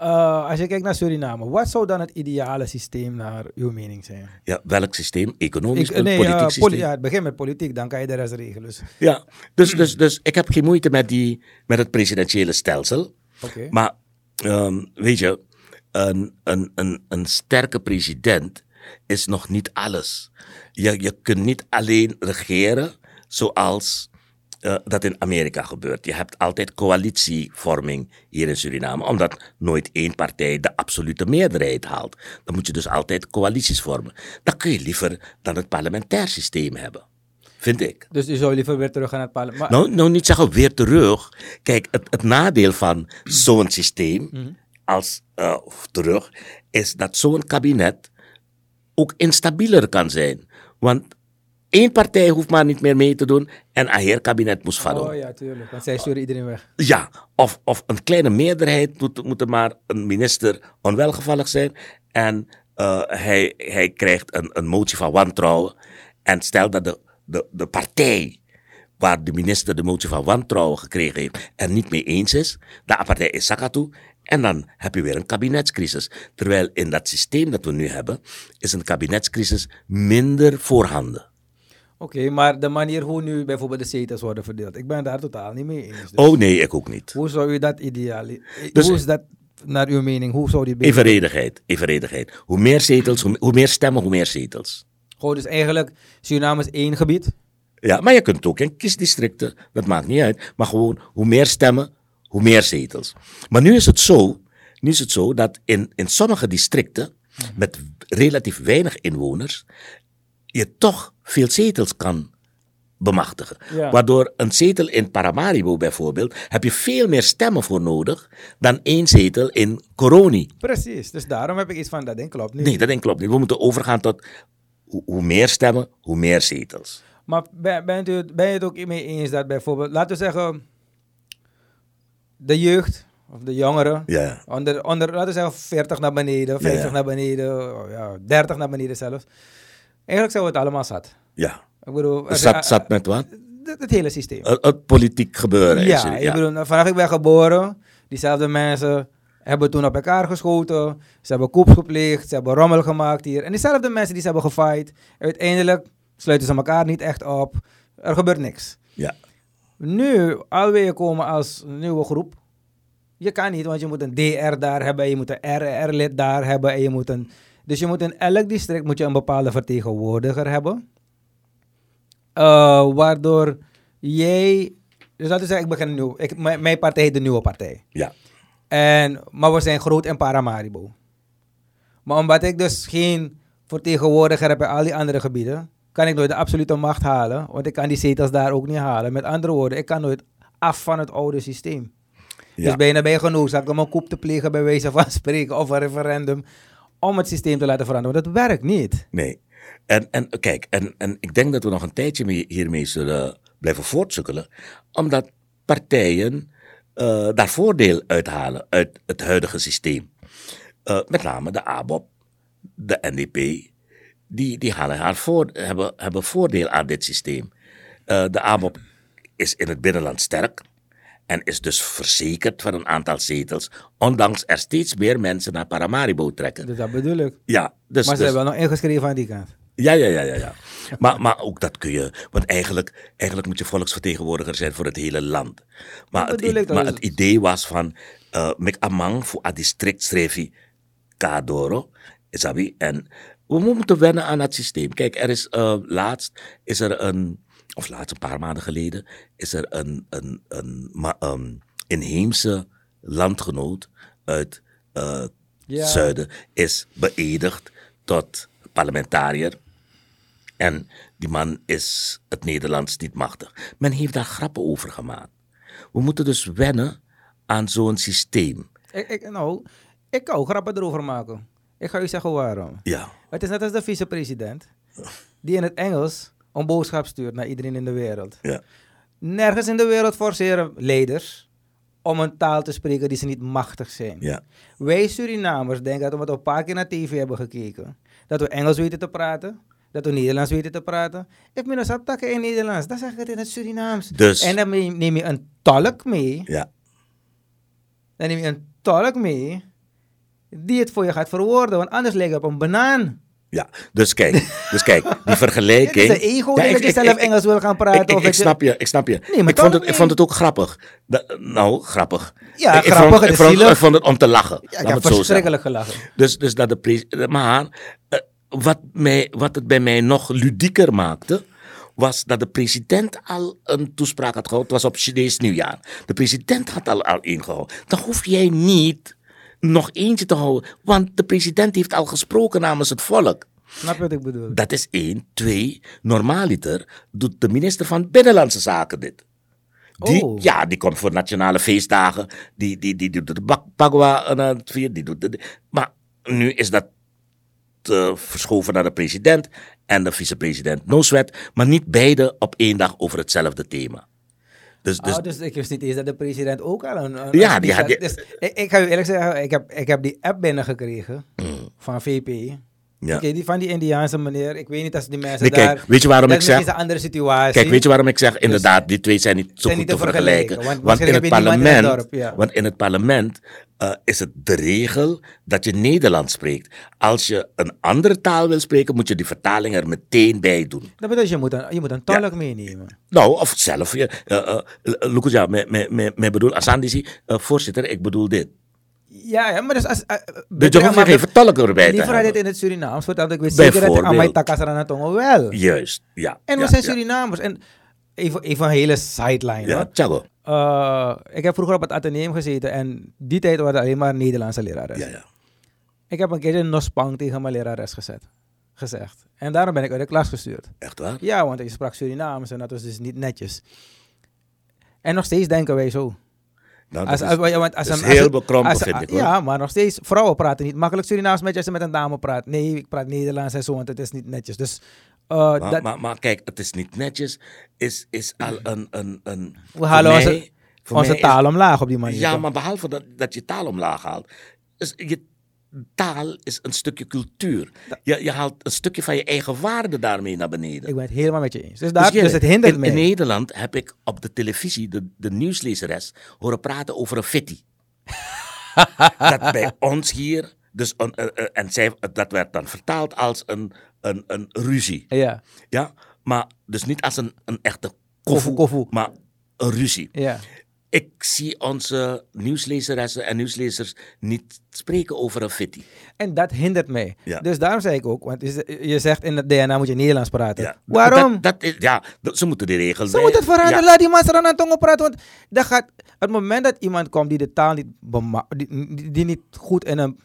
Uh, als je kijkt naar Suriname, wat zou dan het ideale systeem naar uw mening zijn? Ja, welk systeem? Economisch, Ik- nee, politiek uh, systeem? poli- ja, het begint met politiek, dan kan je de rest regelen. Dus, Ja, dus, dus, dus ik heb geen moeite met, die, met het presidentiële stelsel. Oké. Maar ehm, weet je, een, een, een, een sterke president is nog niet alles. Je, je kunt niet alleen regeren zoals eh, dat in Amerika gebeurt. Je hebt altijd coalitievorming hier in Suriname, omdat nooit één partij de absolute meerderheid haalt. Dan moet je dus altijd coalities vormen. Dan kun je liever dan het parlementair systeem hebben. Vind ik. Dus u zou liever weer terug gaan naar het parlement. Nou, nou niet zeggen weer terug. Kijk, het, het nadeel van zo'n systeem als eh, terug is dat zo'n kabinet ook instabieler kan zijn. Want één partij hoeft maar niet meer mee te doen en een kabinet moest vallen. Oh ja, tuurlijk. Want zij sturen iedereen weg. Ja, of, of een kleine meerderheid moet, moet er maar een minister onwelgevallig zijn. En eh, hij, hij krijgt een, een motie van wantrouwen. En stel dat de, de, de partij waar de minister de motie van wantrouwen gekregen heeft er niet mee eens is, de partij is Sakatu. En dan heb je weer een kabinetscrisis. Terwijl in dat systeem dat we nu hebben, is een kabinetscrisis minder voorhanden. Oké, maar de manier hoe nu bijvoorbeeld de zetels worden verdeeld, ik ben daar totaal niet mee eens. Dus Oh nee, ik ook niet. Hoe zou u dat ideaal... Dus- hoe is dat naar uw mening? Hoe zou die beter... Evenredigheid, evenredigheid. Hoe meer zetels, hoe, hoe meer stemmen, hoe meer zetels. Gewoon dus eigenlijk, Suriname is één gebied. Ja, maar je kunt het ook in kiesdistricten, dat maakt niet uit. Maar gewoon, hoe meer stemmen, hoe meer zetels. Maar nu is het zo, nu is het zo dat in, in sommige districten, met relatief weinig inwoners, je toch veel zetels kan bemachtigen. Ja. Waardoor een zetel in Paramaribo bijvoorbeeld, heb je veel meer stemmen voor nodig dan één zetel in Coroni. Precies, dus daarom heb ik iets van, dat ding klopt niet. Nee, dat denk ik klopt niet. We moeten overgaan tot hoe, meer stemmen, hoe meer zetels. Maar ben, bent u, ben je het ook mee eens dat bijvoorbeeld, laten we zeggen, de jeugd of de jongeren, Ja. onder, onder, laten we zeggen 40 naar beneden, 50 ja. naar beneden, ja, 30 naar beneden zelfs. Eigenlijk zijn we het allemaal zat. Ja. Ik bedoel, Zat, zat met wat? het, het hele systeem. Het, het politiek gebeuren. is Ja, ik bedoel, vanaf ik ben geboren, diezelfde mensen hebben toen op elkaar geschoten. Ze hebben koeps gepleegd, ze hebben rommel gemaakt hier. En diezelfde mensen die ze hebben gefight, uiteindelijk sluiten ze elkaar niet echt op. Er gebeurt niks. Ja. Nu, alweer komen als nieuwe groep. Je kan niet, want je moet een DR daar hebben, je moet een RR-lid daar hebben en je moet een... Dus je moet in elk district moet je een bepaalde vertegenwoordiger hebben. Eh, waardoor jij... Dus laten we zeggen, ik begin nieuw. Ik, mijn, mijn partij heet de Nieuwe Partij. Ja. En, maar we zijn groot in Paramaribo. Maar omdat ik dus geen vertegenwoordiger heb in al die andere gebieden, kan ik nooit de absolute macht halen. Want ik kan die zetels daar ook niet halen. Met andere woorden, ik kan nooit af van het oude systeem. Ja. Dus bijna ben je genoodzaakt om een koep te plegen bij wijze van spreken of een referendum om het systeem te laten veranderen. Want dat werkt niet. Nee. En, en kijk, en, en ik denk dat we nog een tijdje mee, hiermee zullen blijven voortsukkelen, omdat partijen eh, daar voordeel uithalen uit het huidige systeem. Eh, met name de ABOP, de NDP, die, die halen haar voor, hebben, hebben voordeel aan dit systeem. Eh, de ABOP is in het binnenland sterk en is dus verzekerd van een aantal zetels, ondanks er steeds meer mensen naar Paramaribo trekken. Dus dat bedoel ik. Ja, dus, maar ze dus- hebben wel nog ingeschreven aan die kant. ja, ja, ja, ja. ja. Maar, maar ook dat kun je. Want eigenlijk, eigenlijk moet je volksvertegenwoordiger zijn voor het hele land. Maar, Dat het, dat maar het idee was van. mek amang voor a district strevi kadoro. Isabi. En we moeten wennen aan het systeem. Kijk, er is eh, laatst is er een. Of laatst een paar maanden geleden. Is er een, een, een, een inheemse landgenoot uit eh, Ja. zuiden is beëdigd tot parlementariër. En die man is het Nederlands niet machtig. Men heeft daar grappen over gemaakt. We moeten dus wennen aan zo'n systeem. Ik, ik, nou, ik kan ook grappen erover maken. Ik ga u zeggen waarom. Ja, Het is net als de vicepresident, die in het Engels een boodschap stuurt naar iedereen in de wereld. ja, Nergens in de wereld forceren leiders om een taal te spreken die ze niet machtig zijn. ja. Wij Surinamers denken dat omdat we een paar keer naar tv hebben gekeken, dat we Engels weten te praten, dat we Nederlands weten te praten. Ik ben een takken in Nederlands, dan zeg ik het in het Surinaams. Dus- En dan neem neem je een tolk mee, ja. dan neem je een tolk mee die het voor je gaat verwoorden, want anders lijkt het op een banaan. Ja, dus kijk, dus kijk, die Het vergelijking. is een ego Ja, dat ik- je zelf Engels wil gaan praten. Ik, ik, of ik snap je, ik snap je. Nee, maar ik, vond het, ik vond het ook grappig. Nou, grappig. Ja, ik, grappig, vond, het ik, vond, zielig. ik vond het om te lachen. Ja, ik heb het verschrikkelijk gelachen. Dus, dus dat de maar eh, wat, mij, wat het bij mij nog ludieker maakte, was dat de president al een toespraak had gehouden. Het was op Chinees nieuwjaar. De president had al, al ingehouden. Dan hoef jij niet nog eentje te houden, want de president heeft al gesproken namens het volk. Snap je wat ik bedoel? Dat is één. Twee, normaaliter doet de minister van Binnenlandse Zaken dit. Die, Oh. Ja, die komt voor nationale feestdagen. Die, die, die doet de Pagwa aan het vieren. Die doet de, maar nu is dat eh, verschoven naar de president en de vicepresident Nooswet. Maar niet beide op één dag over hetzelfde thema. Dus, dus, Dus, dus ik wist niet eens dat de president ook al een... een Ja, die had die- dus, ik, ik ga u eerlijk zeggen, ik heb, ik heb die app binnengekregen van VP. Ja. Die van die Indiaanse meneer, ik weet niet als die mensen Nee, kijk, daar... weet je waarom ik is zeg- misschien een andere situatie. Kijk, weet je waarom ik zeg, inderdaad, die twee zijn niet zo Dus- zijn goed niet te vergelijken. vergelijken, Want, want in het in parlement, het dorp, ja. want in het parlement is het de regel dat je Nederlands spreekt. Als je een andere taal wil spreken, moet je die vertaling er meteen bij doen. Dat betekent, je moet een, je moet een tolk meenemen. Nou, of zelf. je- eh, eh, Lucas, ja, me bedoel, Asandisi, eh, voorzitter, ik bedoel dit. Ja, ja, maar dus als... Uh, Dus je hoeft geen erbij te Liever had in het Surinaams, want ik weet zeker dat Bijvoorbeeld. takasaranatongo wel. Juist, ja. En we ja, zijn. Surinamers. En even, even een hele sideline. Ja. Thiago. Eh, ik heb vroeger op het ateneum gezeten en die tijd waren alleen maar Nederlandse lerares. Ja, ja. Ik heb een keer een nospang tegen mijn lerares gezet, gezegd. En daarom ben ik uit de klas gestuurd. Echt waar? Ja, want ik sprak Surinaams en dat was dus niet netjes. En nog steeds denken wij zo. Nou, Als, is- want als een- heel bekrompen, vind ik, hoor. Ja, maar nog steeds, vrouwen praten niet makkelijk Surinaams met je als ze met een dame praat. Nee, ik praat Nederlands en zo, want het is niet netjes. Dus uh, Maar, dat, maar, maar kijk, het is niet netjes. Is, is al een. een, een We halen onze- Onze is- taal omlaag op die manier. Ja, maar behalve dat, dat je taal omlaag haalt. Is je taal is een stukje cultuur. Je, je haalt een stukje van je eigen waarde daarmee naar beneden. Ik ben het helemaal met je eens. Dus, daar, Dus, dus, het hindert in, mij. in Nederland heb ik op de televisie de, de nieuwslezeres horen praten over een fitty. dat bij ons hier, dus een, eh, eh, en zij, dat werd dan vertaald als een, een, een ruzie. Ja, Ja, maar dus niet als een, een echte koffie. maar een ruzie. ja. Ik zie onze nieuwslezeressen en nieuwslezers niet spreken over een fitty. En dat hindert mij. Ja. Dus daarom zei ik ook, want je zegt in het DNA moet je Nederlands praten. Ja. Waarom? Dat, dat is, ja, dat- ze moeten de regels Ze moeten het veranderen. Ja. Laat die mensen aan tongen praten. Want dat gaat, het moment dat iemand komt die de taal niet, die, die, die niet goed in een...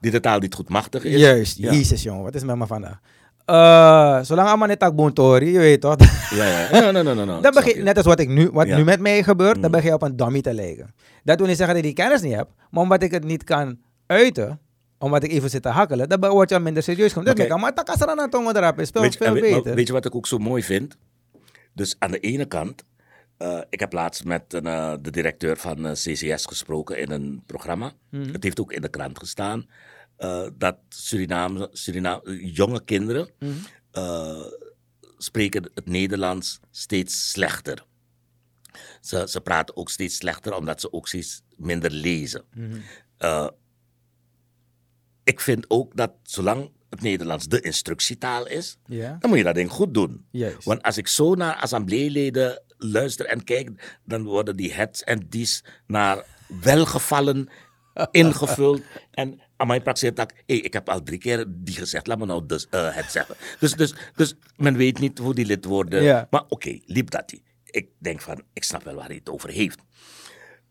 Die de taal niet goed machtig is. Juist, Ja. jezus jongen, wat is met me vandaag? Eh, zolang allemaal net tak bontori, je weet toch? Ja, ja. No, no, no, no, no. dan begin, net als wat, ik nu, wat Ja. nu met mij gebeurt, dan Mm. begin je op een dummy te lijken. Dat wil niet zeggen dat ik die kennis niet heb, maar omdat ik het niet kan uiten, omdat ik even zit te hakkelen, dan word je al minder serieus. Dus ik kan maar takas er aan tongen erop is veel, weet, je, veel maar beter. weet je wat ik ook zo mooi vind? Dus aan de ene kant, eh, ik heb laatst met een, eh, de directeur van CCS gesproken in een programma. Mhm. Het heeft ook in de krant gestaan. Eh, dat Suriname, Suriname, jonge kinderen eh, spreken het Nederlands steeds slechter. Ze, ze praten ook steeds slechter omdat ze ook steeds minder lezen. Eh, ik vind ook dat zolang het Nederlands de instructietaal is, dan moet je dat ding goed doen. juist. Want als ik zo naar assembleeleden luister en kijk, dan worden die hets en dies naar welgevallen ingevuld. En aan mijn praxeert dat, hey, ik heb al drie keer die gezegd, laat me nou dus, eh, het zeggen. Dus, dus, dus men weet niet hoe die lidwoorden... Ja. Maar oké, liep dat die. Ik denk van, ik snap wel waar hij het over heeft.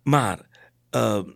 Maar ehm,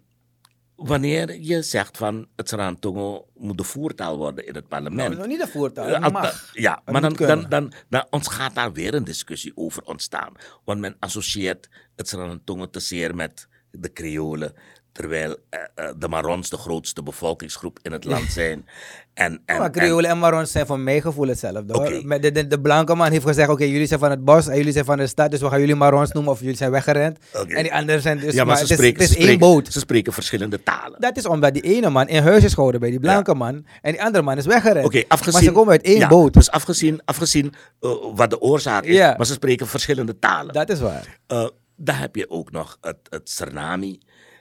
wanneer je zegt van het Sarantongo moet de voertaal worden in het parlement. Nou, nog niet de voertaal, Eh, het mag. Ja, Het maar dan, dan, dan, dan ontgaat daar weer een discussie over ontstaan. Want men associeert het Sarantongo te zeer met de Creolen. Terwijl eh, eh, de Marons de grootste bevolkingsgroep in het land zijn. En, en, maar en- Creolen en Marons zijn van mijn gevoel hetzelfde. hoor. Oké. Met de, de, de blanke man heeft gezegd, oké, jullie zijn van het bos en jullie zijn van de stad, dus we gaan jullie Marons noemen of jullie zijn weggerend. En die anderen zijn dus, ja, maar, ze, het is, spreken, het ze, is één spreken, boot. ze spreken verschillende talen. Dat is omdat die ene man in huis is gehouden bij die blanke man en die andere man is weggerend. Oké, afgezien... maar ze komen uit één ja, boot. Dus afgezien, afgezien eh, wat de oorzaak is. Ja. Maar ze spreken verschillende talen. Dat is waar. Daar heb je ook nog het, het.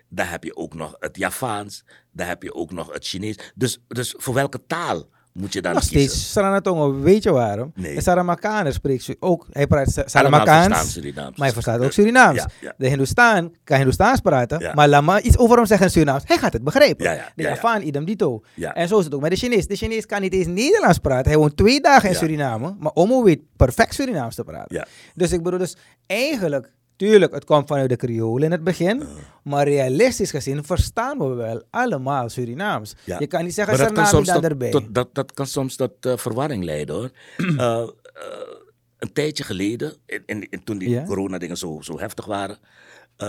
Daar heb je ook nog het Javaans. Daar heb je ook nog het Chinees. Dus, dus voor welke taal moet je dan Nog kiezen? steeds, Saranatongo, weet je waarom? Nee. De Saramakaner spreekt ook, hij praat Saramakaans, Surinaams. maar hij verstaat ook Surinaams. Ja, ja. De Hindoestaan kan Hindoestaans praten, Ja. maar laat maar iets over hem zeggen in Surinaams. Hij gaat het begrijpen. De ja, ja. Javaan, idem dito. En zo is het ook met de Chinees. De Chinees kan niet eens Nederlands praten. Hij woont twee dagen in. Suriname, maar Omo weet perfect Surinaams te praten. Dus ik bedoel, dus eigenlijk, tuurlijk, het komt vanuit de Creole in het begin, maar realistisch gezien verstaan we wel allemaal Surinaams. Ja. Je kan niet zeggen Maar dat Suriname soms dan erbij. tot- dat, dat kan soms tot eh, verwarring leiden hoor. Eh, eh, een tijdje geleden, in, in, in- toen die Ja? coronadingen zo, zo heftig waren,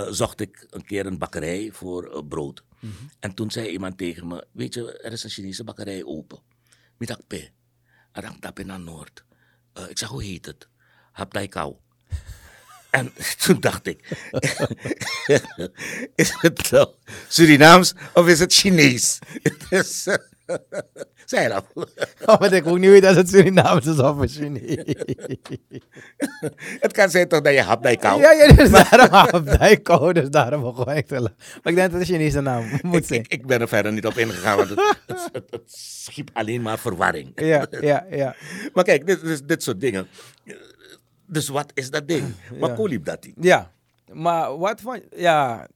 zocht ik een keer een bakkerij voor brood. Mhm. En toen zei iemand tegen me, weet je, er is een Chinese bakkerij open. Middag tap naar Noord. Ik zeg, hoe heet het? Hapdai Kou. En toen dacht ik, is het nou Surinaams of is het Chinees? Dus, zei dat. Oh, maar ik ook niet als het Surinaams is of Chinees. Het kan zijn toch dat je Hapdai Kou... Ja, ja, dus daarom op die code, dus daarom begon ik te lachen. Maar ik denk dat het een Chinese naam moet ik, zijn. ik, ik ben er verder niet op ingegaan, want het, het, het, het schiep alleen maar verwarring. Ja, ja, ja. Maar kijk, dit, dit, dit soort dingen. Dus wat is dat ding? Maar Ja. hoe liep dat ding? Ja, maar wat van... Ja,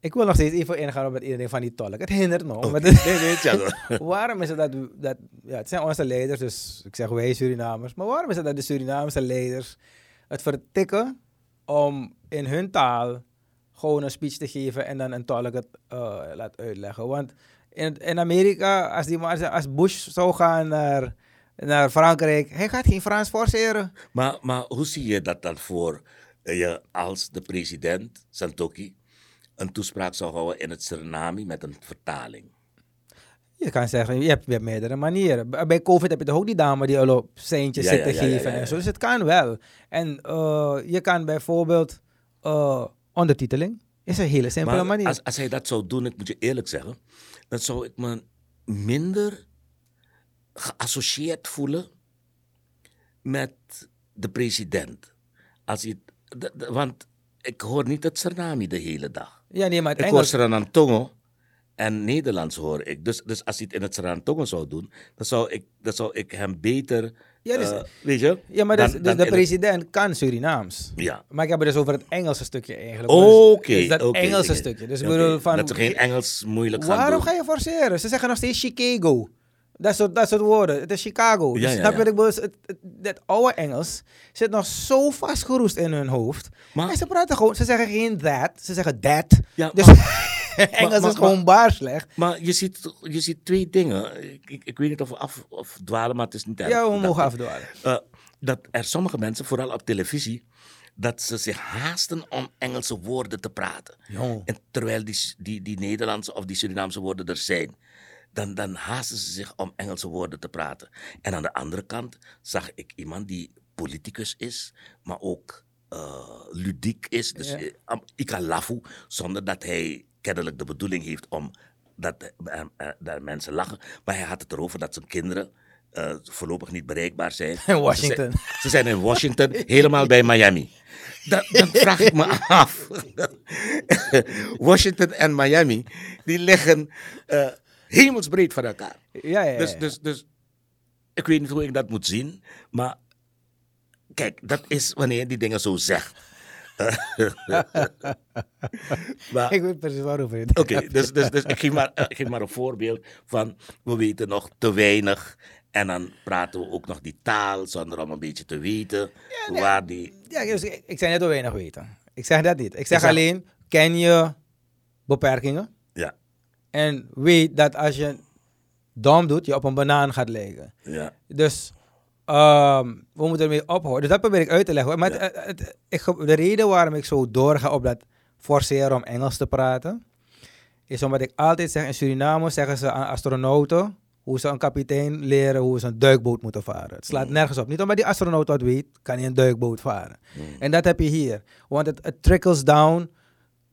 ik wil nog steeds even ingaan op het iedereen van die tolk. Het hindert nog. Het- Nee, waarom is het dat, dat... Ja, het zijn onze leiders, dus ik zeg wij Surinamers. Maar waarom is het dat de Surinaamse leiders het vertikken om in hun taal gewoon een speech te geven en dan een tolk het eh, laat uitleggen? Want in, in Amerika, als, die, als Bush zou gaan naar, naar Frankrijk, hij gaat geen Frans forceren. Maar, maar hoe zie je dat dan voor je als de president, Santoki, een toespraak zou houden in het Suriname met een vertaling? Je kan zeggen, je hebt, je hebt meerdere manieren. Bij COVID heb je toch ook die dame die al op seintjes Ja, zit te ja, ja, geven en zo. Dus het kan wel. En eh, je kan bijvoorbeeld eh, ondertiteling. Is een hele simpele Maar manier. als, als hij dat zou doen, ik moet je eerlijk zeggen, dan zou ik me minder geassocieerd voelen met de president. Als de- de- want ik hoor niet het Suriname de hele dag. ja, nee, maar het Ik hoor. Suriname en Nederlands hoor ik. Dus, dus als hij het in het Suriname zou doen, dan zou ik, dan zou ik hem beter, Ja, dus- eh, weet je? Ja, maar dus, dan- dus dan de het- president kan Surinaams. Ja. Maar ik heb het dus over het Engelse stukje eigenlijk. Oké. Dus dat oké, Engelse stukje. Dus bedoel van... Dat ze geen Engels moeilijk gaan Waarom doen. ga je forceren? Ze zeggen nog steeds Chicago. Dat soort, dat soort woorden. Het is Chicago. Ja, dus ja, snap je ja. wat ik bedoel? Het, het, dat oude Engels zit nog zo vastgeroest in hun hoofd. Maar- en ze praten gewoon, ze zeggen geen that, ze zeggen that. Ja, dus Engels maar- is gewoon baar slecht. Maar je ziet, je ziet twee dingen. Ik, ik, ik weet niet of we af, of dwalen, maar het is niet erg. Ja, we Dat- mogen afdwalen. eh, dat er sommige mensen, vooral op televisie, dat ze zich haasten om Engelse woorden te praten. En terwijl die, die, die Nederlandse of die Surinaamse woorden er zijn, dan, dan haasten ze zich om Engelse woorden te praten. En aan de andere kant zag ik iemand die politicus is, maar ook eh, ludiek is. Dus Ja. eh, am- ikalafu, zonder dat hij kennelijk de bedoeling heeft om dat, eh, dat mensen lachen. Maar hij had het erover dat zijn kinderen voorlopig niet bereikbaar zijn. In Washington. Ze zijn, ze zijn in Washington, helemaal bij Miami. Dan, dan vraag ik me af. Washington en Miami, die liggen hemelsbreed van elkaar. Ja, ja, ja. Dus, dus, dus ik weet niet hoe ik dat moet zien, maar kijk, dat is wanneer je die dingen zo zegt. maar, Ik weet precies waarover je het Oké, hebt. dus, dus, dus ik, geef maar, ik geef maar een voorbeeld van we weten nog te weinig. En dan praten we ook nog die taal zonder om een beetje te weten waar die. Ja, dus ik, ik zeg net wel weinig weten. Ik zeg dat niet. Ik zeg zeg- alleen, ken je beperkingen? Ja, En weet dat als je dom doet, je op een banaan gaat liggen. ja, Dus ehm, we moeten ermee ophouden. Dus dat probeer ik uit te leggen. Maar het- het- het- ik, de reden waarom ik zo doorga op dat forceren om Engels te praten, is omdat ik altijd zeg, in Suriname zeggen ze aan astronauten hoe ze een kapitein leren hoe ze een duikboot moeten varen. Het slaat nergens op. Niet omdat die astronaut wat weet, kan hij een duikboot varen. En dat heb je hier. Want het, het trickles down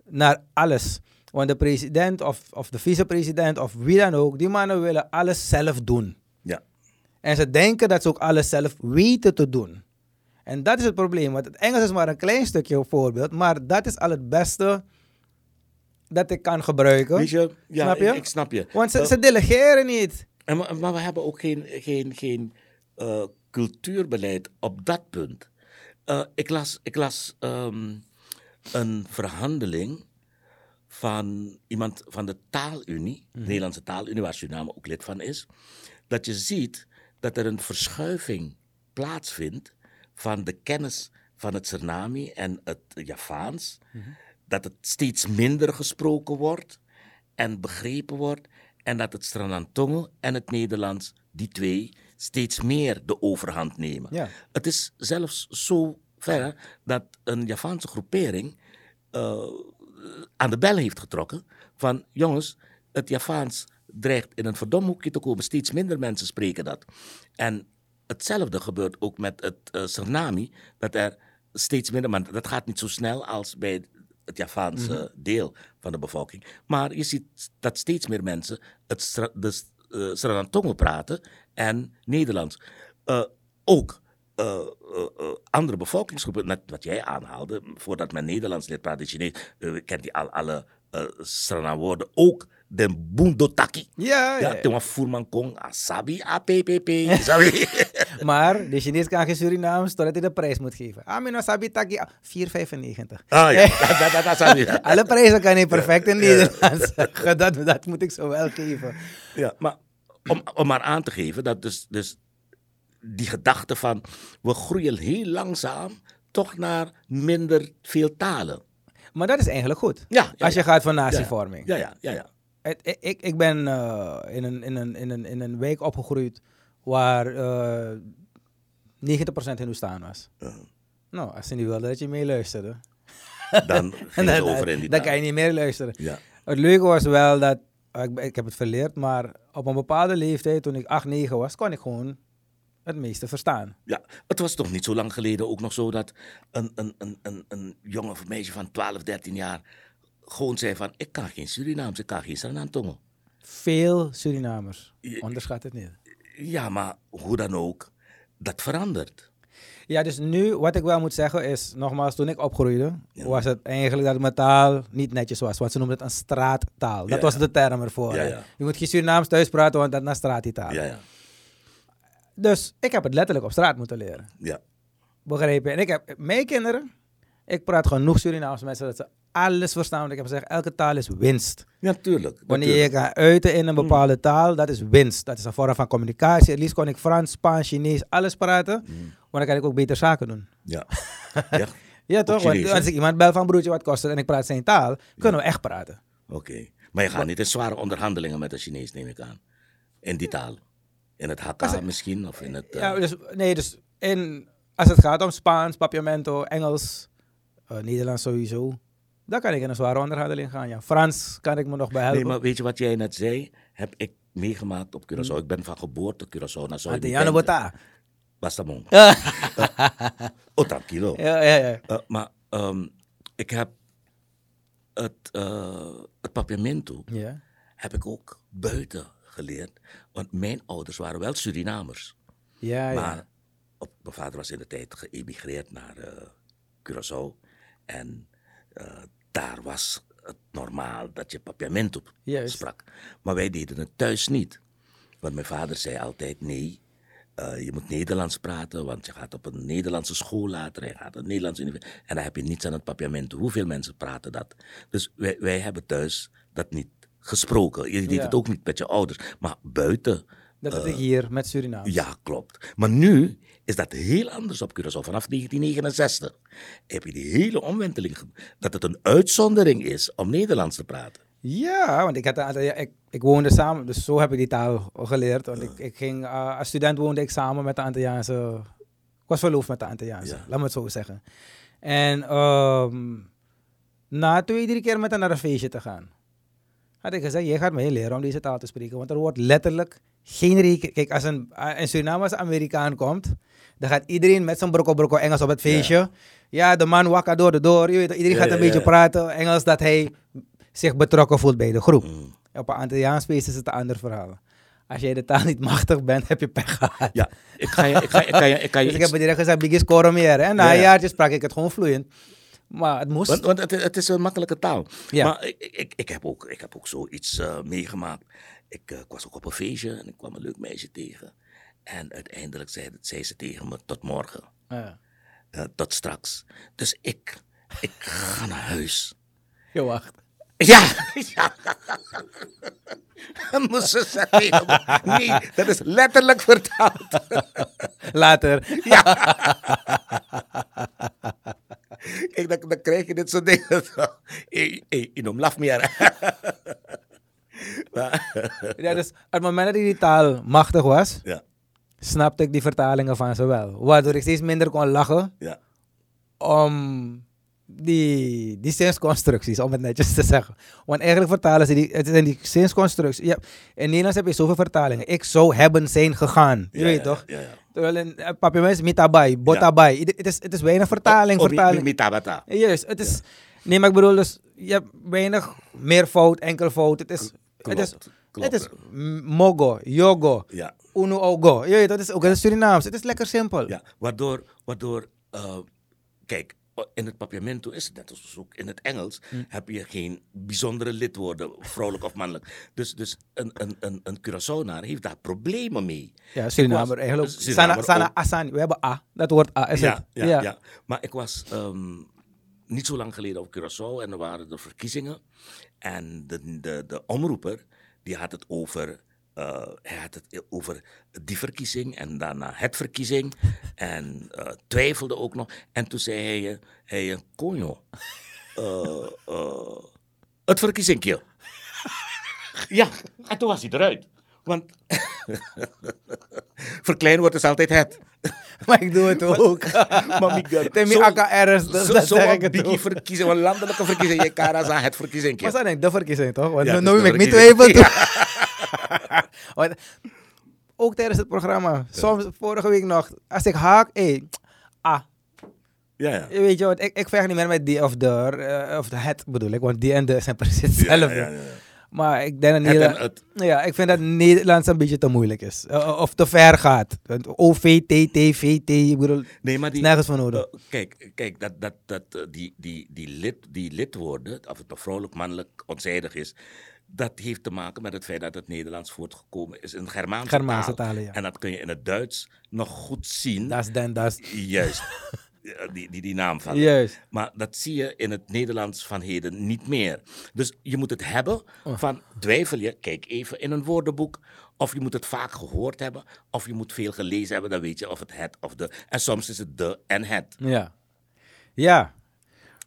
naar alles. Want de president of, of de vicepresident of wie dan ook, die mannen willen alles zelf doen. ja. En ze denken dat ze ook alles zelf weten te doen. En dat is het probleem. Want het Engels is maar een klein stukje voorbeeld. Maar dat is al het beste dat ik kan gebruiken. Weet je, ja, Snap je? Ik, ik snap je. Want ze, Eh, ze delegeren niet. en, maar, maar we hebben ook geen, geen, geen eh, cultuurbeleid op dat punt. Eh, ik las, ik las ehm, een verhandeling van iemand van de Taalunie, de Nederlandse Taalunie, waar Suriname ook lid van is, dat je ziet dat er een verschuiving plaatsvindt van de kennis van het Suriname en het Javaans, dat het steeds minder gesproken wordt en begrepen wordt en dat het Stranantongo en het Nederlands, die twee, steeds meer de overhand nemen. Ja. Het is zelfs zo ver dat een Javaanse groepering eh, aan de bel heeft getrokken van jongens, het Javaans dreigt in een verdomhoekje te komen. Steeds minder mensen spreken dat. En hetzelfde gebeurt ook met het uh, dat er steeds minder, maar dat gaat niet zo snel als bij het Javaanse deel van de bevolking. Maar je ziet dat steeds meer mensen het de uh, Sranantongo praten en Nederlands. Uh, ook uh, uh, uh, andere bevolkingsgroepen, net wat jij aanhaalde, voordat men Nederlands leert praten, Chinees, uh, kent die al alle uh, Srana-woorden, ook de Bundotaki. Ja, Ja, ja. Voerman Kong, Asabi, APPP. Maar de Chinees kan geen Surinaams totdat hij de prijs moet geven. Ah, mijn wasabi taki, 4,95. Ah ja, dat, dat, dat, dat Sabi. Alle prijzen kan hij perfect in Nederlands. Dat, dat moet ik zo wel geven. Ja, maar om, om maar aan te geven dat dus, dus die gedachte van we groeien heel langzaam toch naar minder veel talen. Maar dat is eigenlijk goed. Ja, ja, Als je ja. gaat voor natievorming. Ja, ja, ja, ja. Ik, ik, ik ben eh, in, een, in, een, in, een, in een wijk opgegroeid waar eh 90% Hindoestaan was. Nou, als ze niet wilden dat je meeluisterde, Dan ging het over in die dan taal. kan je niet meer luisteren. Ja. Het leuke was wel dat, ik, ik heb het verleerd, maar op een bepaalde leeftijd, toen ik 8, 9 was, kon ik gewoon het meeste verstaan. Ja, het was toch niet zo lang geleden ook nog zo dat een, een, een, een, een jongen of meisje van 12, 13 jaar gewoon zei van ik kan geen Surinaams, ik kan geen Suriname Veel Surinamers. Onderschat het niet. Ja, maar hoe dan ook, dat verandert. Ja, dus nu, wat ik wel moet zeggen is, nogmaals, toen ik opgroeide, Ja. was het eigenlijk dat mijn taal niet netjes was. Want ze noemden het een straattaal. Dat Ja. was de term ervoor. Ja. Je moet geen Surinaams thuis praten, want dat is een straattaal. Ja, ja, Dus ik heb het letterlijk op straat moeten leren. ja. Begrepen? En ik heb, mijn kinderen, ik praat genoeg Surinaams met ze dat ze alles verstaan. Want ik heb gezegd, elke taal is winst. Natuurlijk. Wanneer je kan uiten in een bepaalde taal, dat is winst. Dat is een vorm van communicatie. Het liefst kon ik Frans, Spaans, Chinees, alles praten. Want dan kan ik ook beter zaken doen. Ja. ja. Ja, toch? Want als ik iemand bel van broertje wat kost het en ik praat zijn taal, kunnen we echt praten. Oké. Maar je gaat niet in zware onderhandelingen met de Chinees, neem ik aan. In die taal. In het Hakka misschien, of in het... eh, Ja, dus, nee, dus in, als het gaat om Spaans, Papiamento, Engels, eh, Nederlands sowieso, dan kan ik in een zware onderhandeling gaan. Ja. Frans kan ik me nog bij helpen. Nee, maar weet je wat jij net zei? Heb ik meegemaakt op Curaçao. Ik ben van geboorte Curaçao naar Ante Jano Bota. Was dat mon? Ja, Oh, tranquilo. ja, ja. ja. Eh, maar ehm, ik heb het, uh, het papiamento heb ik ook buiten geleerd. Want mijn ouders waren wel Surinamers. Ja, ja. Maar op, mijn vader was in de tijd geëmigreerd naar eh, Curaçao. En eh, daar was het normaal dat je papiamento sprak. Maar wij deden het thuis niet. Want mijn vader zei altijd: nee, eh, je moet Nederlands praten, want je gaat op een Nederlandse school later. Je gaat een Nederlandse universiteit. En dan heb je niets aan het papiamento. Hoeveel mensen praten dat? Dus wij, wij hebben thuis dat niet gesproken. Je deed Ja. het ook niet met je ouders. Maar buiten. Dat is ik hier met Surinaams. Ja, klopt. Maar nu is dat heel anders op Curaçao. Vanaf 1969 heb je die hele omwenteling. Dat het een uitzondering is om Nederlands te praten. Ja, want ik, had, ik, ik woonde samen, dus zo heb ik die taal geleerd. Want ik, ik ging, eh, als student woonde ik samen met de Antilliaanse... Ik was verloofd met de Antilliaanse, Ja. laat me het zo zeggen. En ehm, na twee, drie keer met haar naar een feestje te gaan, had ik gezegd, jij gaat mij leren om deze taal te spreken. Want er wordt letterlijk geen rekening... Kijk, als een, eh, een Amerikaan komt, dan gaat iedereen met zijn brokko brokko Engels op het feestje. Ja, de man wakka door de door. Je weet, iedereen Ja, gaat ja, een beetje praten Engels dat hij zich betrokken voelt bij de groep. Mm. Op een Antilliaans feest is het een ander verhaal. Als jij de taal niet machtig bent, heb je pech gehad. Ja, ik ga je, ik ga, ik kan je, ik kan je Dus ik heb direct gezegd, Biggie score meer. En na een ja. jaartje sprak ik het gewoon vloeiend. Maar het moest. Want, want het, het is een makkelijke taal. Ja. Maar ik, ik, ik, heb ook, ik heb ook zoiets eh, meegemaakt. Ik, eh, ik was ook op een feestje en ik kwam een leuk meisje tegen. En uiteindelijk zei, zei ze tegen me, tot morgen. Ja. eh, tot straks. Dus ik, ik ga naar huis. Je wacht. Ja, ja. Moest ze zeggen Nee, dat is letterlijk vertaald. Later. Ja. Kijk, dan, dan krijg je dit soort dingen. Je noemt laf meer. Ja, dus op het moment dat ik die taal machtig was, Ja, snapte ik die vertalingen van ze wel. Waardoor ik steeds minder kon lachen ja. om die, die zinsconstructies, om het netjes te zeggen. Want eigenlijk vertalen ze die, het zijn die zinsconstructies. Ja, in Nederlands heb je zoveel vertalingen. Ik zou hebben zijn gegaan. Je Ja, weet ja, toch? Ja, ja. Terwijl in uh, papiermens mitabai, botabai. Het, is, het is weinig vertaling. Of vertaling. mi- mitabata. Juist, het is... Nee, maar ik bedoel dus, je hebt weinig meervoud, enkelvoud. Het is... Het is, Klopt, klopt. het is mogo, yogo, Ja, uno ogo. Je weet, dat is ook in het Surinaams. Het is lekker simpel. ja. Waardoor, waardoor eh, kijk, in het papiamento is het net als ook in het Engels, Hm. heb je geen bijzondere lidwoorden, vrouwelijk of mannelijk. Dus, dus een, een, een, een Curaçaonaar heeft daar problemen mee. Ja, Surinamer eigenlijk. Surinamer Sana, sana asani. We hebben A. Dat woord A is ja, het. ja, ja. Maar ik was ehm, niet zo lang geleden op Curaçao en er waren de verkiezingen. En de, de, de omroeper, die had het over, eh, hij had het over die verkiezing en daarna het verkiezing. En eh, twijfelde ook nog. En toen zei hij, eh, hij konjo, eh, het verkiezingje. ja, en toen was hij eruit. Want verkleinwoord is altijd het. Maar ik doe het ook. Maar Temi AKR's, dus zo, dat zo zeg ik het ook. verkiezing, een landelijke verkiezing. Je kan aan het verkiezing. Maar dat ik de verkiezing toch? Want Ja, is noem de ik niet twijfel. Want ook tijdens het programma. Soms, vorige week nog, als ik haak, hé, ah, Ja, ja. je weet je wat, ik, ik vecht niet meer met die of de, eh, of de het bedoel ik, want die en de zijn precies hetzelfde. Ja, ja, ja. Maar ik denk dat Nederland, ja, ik vind dat Nederlands een beetje te moeilijk is. Eh, of te ver gaat. Want OVT, TVT, ik bedoel, Nee, maar die, nergens van nodig. Eh, kijk, kijk dat, dat, dat, eh, die, die, die, lid, die lidwoorden, of het nou vrouwelijk, mannelijk, onzijdig is, dat heeft te maken met het feit dat het Nederlands voortgekomen is in Germaanse, Germaanse taal. talen, ja. En dat kun je in het Duits nog goed zien. Dat is dan, dat is, Juist, die, die, die naam van. juist. Maar dat zie je in het Nederlands van heden niet meer. Dus je moet het hebben Oh. van twijfel je, kijk even in een woordenboek. Of je moet het vaak gehoord hebben, of je moet veel gelezen hebben, dan weet je of het het of de. En soms is het de en het. Ja. Ja.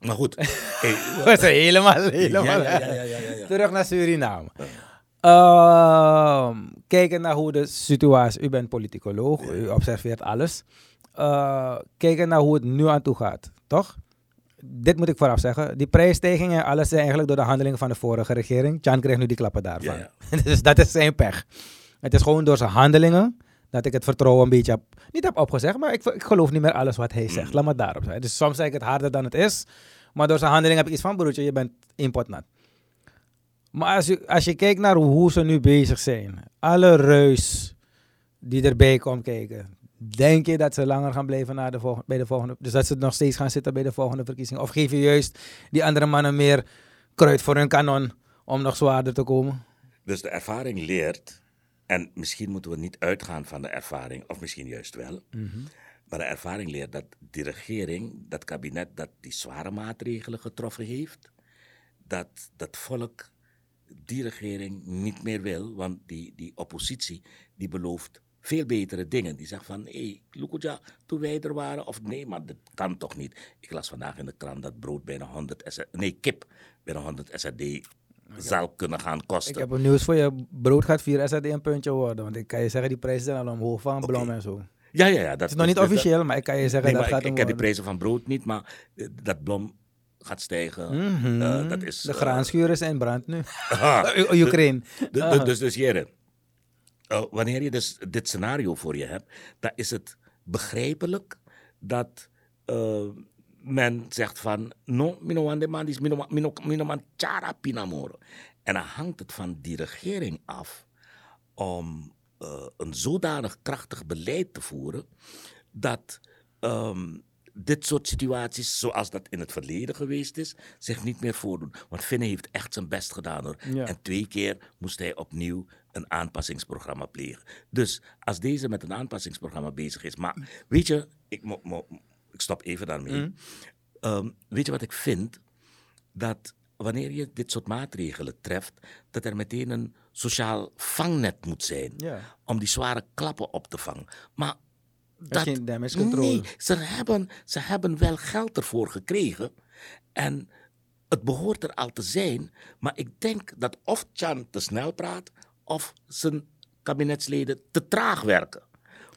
Maar goed, hey, We zijn helemaal, helemaal. Ja, ja, ja. Terug naar Suriname. Ehm, kijken naar hoe de situatie, u bent politicoloog, u observeert alles. Eh, kijken naar hoe het nu aan toe gaat, toch? Dit moet ik vooraf zeggen. Die prijsstijgingen en alles zijn eigenlijk door de handelingen van de vorige regering. Chan kreeg nu die klappen daarvan. Ja, dus dat is zijn pech. Het is gewoon door zijn handelingen dat ik het vertrouwen een beetje heb, niet heb opgezegd, maar ik, ik geloof niet meer alles wat hij zegt. Laat maar daarop zijn. Dus soms zeg ik het harder dan het is, maar door zijn handeling heb ik iets van, broertje, je bent impotnat. Maar als je, als je kijkt naar hoe ze nu bezig zijn, alle reus die erbij komt kijken, denk je dat ze langer gaan blijven de volgende, bij de volgende, dus dat ze nog steeds gaan zitten bij de volgende verkiezingen? Of geef je juist die andere mannen meer kruid voor hun kanon om nog zwaarder te komen? dus de ervaring leert, en misschien moeten we niet uitgaan van de ervaring, of misschien juist wel. Maar de ervaring leert dat die regering, dat kabinet, dat die zware maatregelen getroffen heeft, dat dat volk die regering niet meer wil, want die, die oppositie die belooft veel betere dingen. Die zegt van, hé, hey, Lukuja, toen wij er waren, of nee, maar dat kan toch niet. Ik las vandaag in de krant dat brood bijna 100 SRD, nee, kip bijna 100 SRD zal kunnen gaan kosten. Ik heb een nieuws voor je. Brood gaat 4 SRD een puntje worden. Want ik kan je zeggen, die prijzen zijn al omhoog van blom Oké. en zo. Ja, ja, ja. Dat Het is nog niet officieel, maar ik kan je zeggen Nee, dat maar gaat ik, ik ken de worden. prijzen van brood niet, maar eh, dat blom gaat stijgen. Mhm. Eh, dat is, de eh, graanschuur is in brand nu. Aha. U- Oekraïne. Aha. dus, dus heren, eh, wanneer je dus dit scenario voor je hebt, dan is het begrijpelijk dat eh, men zegt van, no, mino wan de man is mino, mino, mino man chara pinamoro. En dan hangt het van die regering af om eh, een zodanig krachtig beleid te voeren dat ehm, dit soort situaties, zoals dat in het verleden geweest is, zich niet meer voordoen. Want Finne heeft echt zijn best gedaan hoor. Ja. En twee keer moest hij opnieuw een aanpassingsprogramma plegen. Dus als deze met een aanpassingsprogramma bezig is, maar weet je, ik, mo- mo- ik stop even daarmee. Ehm, weet je wat ik vind? Dat wanneer je dit soort maatregelen treft, dat er meteen een sociaal vangnet moet zijn Ja. om die zware klappen op te vangen. Maar dat, geen damage control. Nee, ze hebben, ze hebben wel geld ervoor gekregen. En het behoort er al te zijn. Maar ik denk dat of Chan te snel praat, of zijn kabinetsleden te traag werken.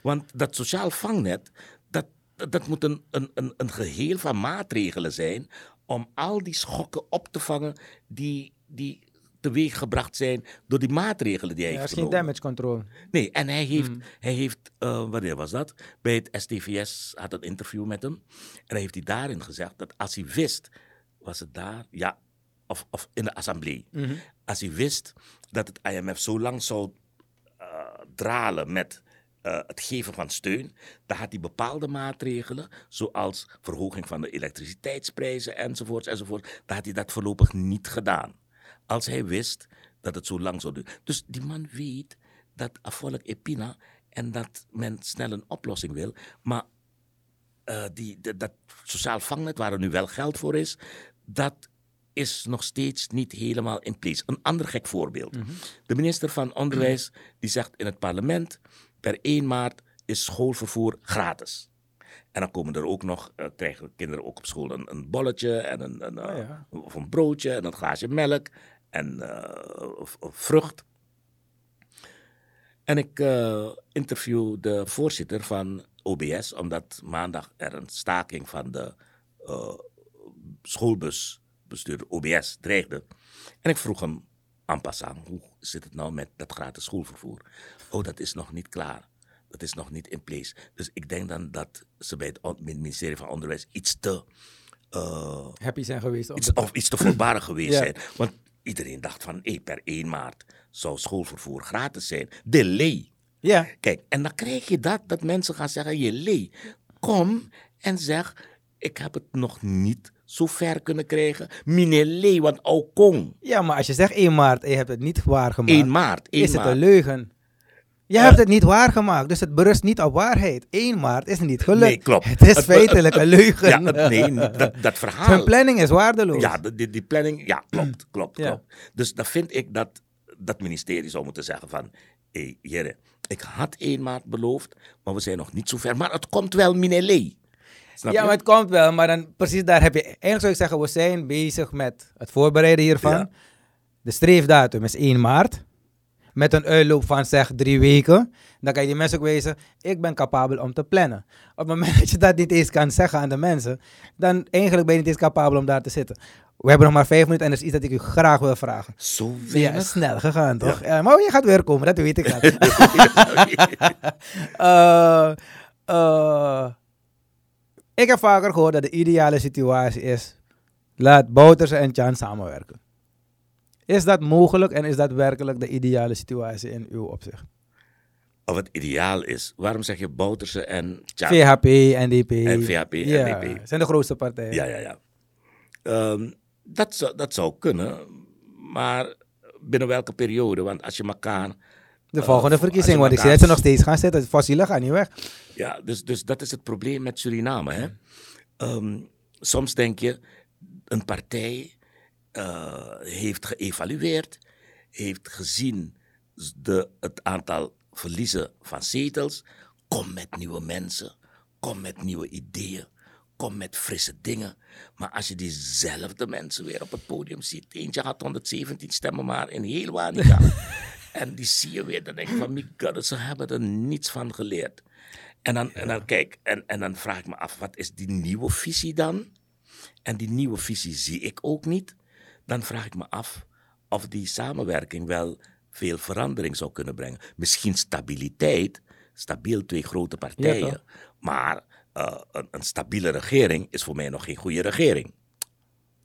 Want dat sociaal vangnet, dat, dat moet een, een, een, een geheel van maatregelen zijn om al die schokken op te vangen die, die teweeggebracht zijn door die maatregelen die hij Ja, er heeft is geen genomen. damage control. Nee, en hij heeft, Hmm. hij heeft eh, wanneer was dat? Bij het STVS had een interview met hem. En hij heeft hij daarin gezegd dat als hij wist, was het daar? Ja, of, of in de assemblee. Mhm. Als hij wist dat het IMF zo lang zou eh, dralen met eh, het geven van steun, dan had hij bepaalde maatregelen, zoals verhoging van de elektriciteitsprijzen enzovoorts, enzovoort, dan had hij dat voorlopig niet gedaan. Als hij wist dat het zo lang zou duren. Dus die man weet dat afvolk epina en dat men snel een oplossing wil, maar eh, die, dat- dat sociaal vangnet waar er nu wel geld voor is, dat is nog steeds niet helemaal in place. Een ander gek voorbeeld. De minister van Onderwijs die zegt in het parlement, per 1 maart is schoolvervoer gratis. En dan komen er ook nog, eh, krijgen kinderen ook op school een, een bolletje en een, een, eh, Oh ja. of een broodje en een glaasje melk en eh, of, of vrucht. En ik eh, interview de voorzitter van OBS, omdat maandag er een staking van de eh, schoolbusbestuurder OBS dreigde. En ik vroeg hem en passant, hoe zit het nou met dat gratis schoolvervoer? Oh, dat is nog niet klaar. Dat is nog niet in place. Dus ik denk dan dat ze bij het ministerie van Onderwijs iets te, eh, Happy zijn geweest. iets, of iets te voorbarig geweest Ja. zijn. Want iedereen dacht van, hé, per 1 maart zou schoolvervoer gratis zijn. Delay. Ja, Kijk, en dan krijg je dat, dat mensen gaan zeggen, Jelé, kom en zeg, ik heb het nog niet zo ver kunnen krijgen. Minelé, want Aukong, ja, maar als je zegt 1 maart en je hebt het niet waargemaakt, 1 maart, 1 is het een leugen. Je hebt het niet waargemaakt, dus het berust niet op waarheid. 1 maart is niet gelukt. Nee, klopt. Het is Het- feitelijk een leugen. Ja, het- nee, dat, dat verhaal. Zijn planning is waardeloos. Ja, die, die, planning, ja, klopt, klopt, Ja. klopt. Dus dan vind ik dat dat ministerie zou moeten zeggen van, hé, heren, ik had 1 maart beloofd, maar we zijn nog niet zo ver. Maar het komt wel, Minelé. Snap Ja, je? maar het komt wel. Maar dan precies daar heb je... Eigenlijk zou ik zeggen, we zijn bezig met het voorbereiden hiervan. Ja. De streefdatum is 1 maart. Met een uitloop van zeg drie weken. Dan kan je die mensen ook wezen, ik ben capabel om te plannen. Op het moment dat je dat niet eens kan zeggen aan de mensen, dan eigenlijk ben je niet eens capabel om daar te zitten. We hebben nog maar vijf minuten en er is iets dat ik u graag wil vragen. Zo Ja, snel gegaan toch? Ja. maar je gaat weer komen, dat weet ik al. Eh, eh, ik heb vaker gehoord dat de ideale situatie is: laat Bouterse en Chan samenwerken. Is dat mogelijk en is dat werkelijk de ideale situatie in uw opzicht? of het ideaal is. Waarom zeg je Bouterse en Tja? VHP, NDP. En VHP, ja, NDP. zijn de grootste partijen. Ja, ja, ja. Ehm, dat, zou, dat zou kunnen, maar binnen welke periode? Want als je elkaar... De eh, volgende je verkiezing, want ik zie dat ze nog steeds gaan zitten. Fossielen gaan niet weg. Ja, dus, dus dat is het probleem met Suriname. Hè? Ehm, soms denk je, een partij eh, heeft geëvalueerd, heeft gezien de, het aantal verliezen van zetels. Kom met nieuwe mensen, kom met nieuwe ideeën, kom met frisse dingen. Maar als je diezelfde mensen weer op het podium ziet, eentje had 117 stemmen maar in heel Wanica. en die zie je weer, dan denk je van, my god, ze hebben er niets van geleerd. En dan, en dan kijk, en, en dan vraag ik me af, wat is die nieuwe visie dan? En die nieuwe visie zie ik ook niet. Dan vraag ik me af of die samenwerking wel veel verandering zou kunnen brengen. Misschien stabiliteit, stabiel twee grote partijen. maar eh, een, een stabiele regering is voor mij nog geen goede regering.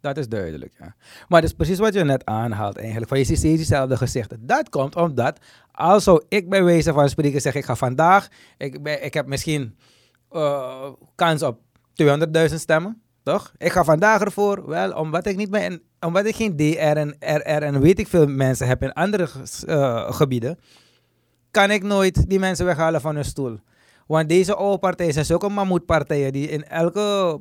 Dat is duidelijk, ja. Maar dat is precies wat je net aanhaalt eigenlijk. Van je ziet diezelfde gezichten. Dat komt omdat, als zou ik bij wijze van spreken zeggen, ik ga vandaag, ik, ben, ik heb misschien eh, kans op 200.000 stemmen, toch? Ik ga vandaag ervoor, wel, omdat ik niet ben, omdat ik geen DR en RR en weet ik veel mensen heb in andere eh, gebieden, kan ik nooit die mensen weghalen van hun stoel. Want deze oude partijen zijn zulke mammoetpartijen die in elke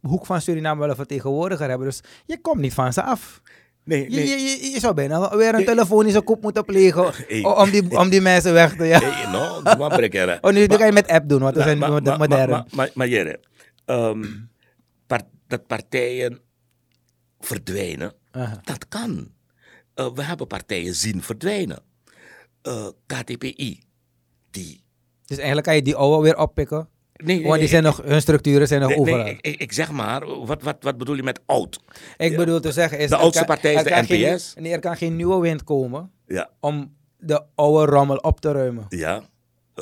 hoek van Suriname wel een vertegenwoordiger hebben. Dus je komt niet van ze af. Nee, Je, je, je, je zou bijna weer een Nee. telefonische koep moeten plegen Hey. om, die, om die mensen weg te ja. Nee, no, doe maar breken. Oh, nu kan je met app doen, want we zijn maar, mo- maar, modern. Maar, maar, maar Jere, ehm, par- dat partijen verdwijnen, dat kan. Eh, we hebben partijen zien verdwijnen. Eh, KTPI, die... Dus eigenlijk kan je die oude weer oppikken. Nee, Want die nee, zijn nog, hun structuren zijn nog nee, overal. ik, ik, ik zeg maar, wat, wat, wat bedoel je met oud? ik bedoel te zeggen is... De oudste kan- partij is de geen- NPS. nee, er kan geen nieuwe wind komen Ja, om de oude rommel op te ruimen. ja.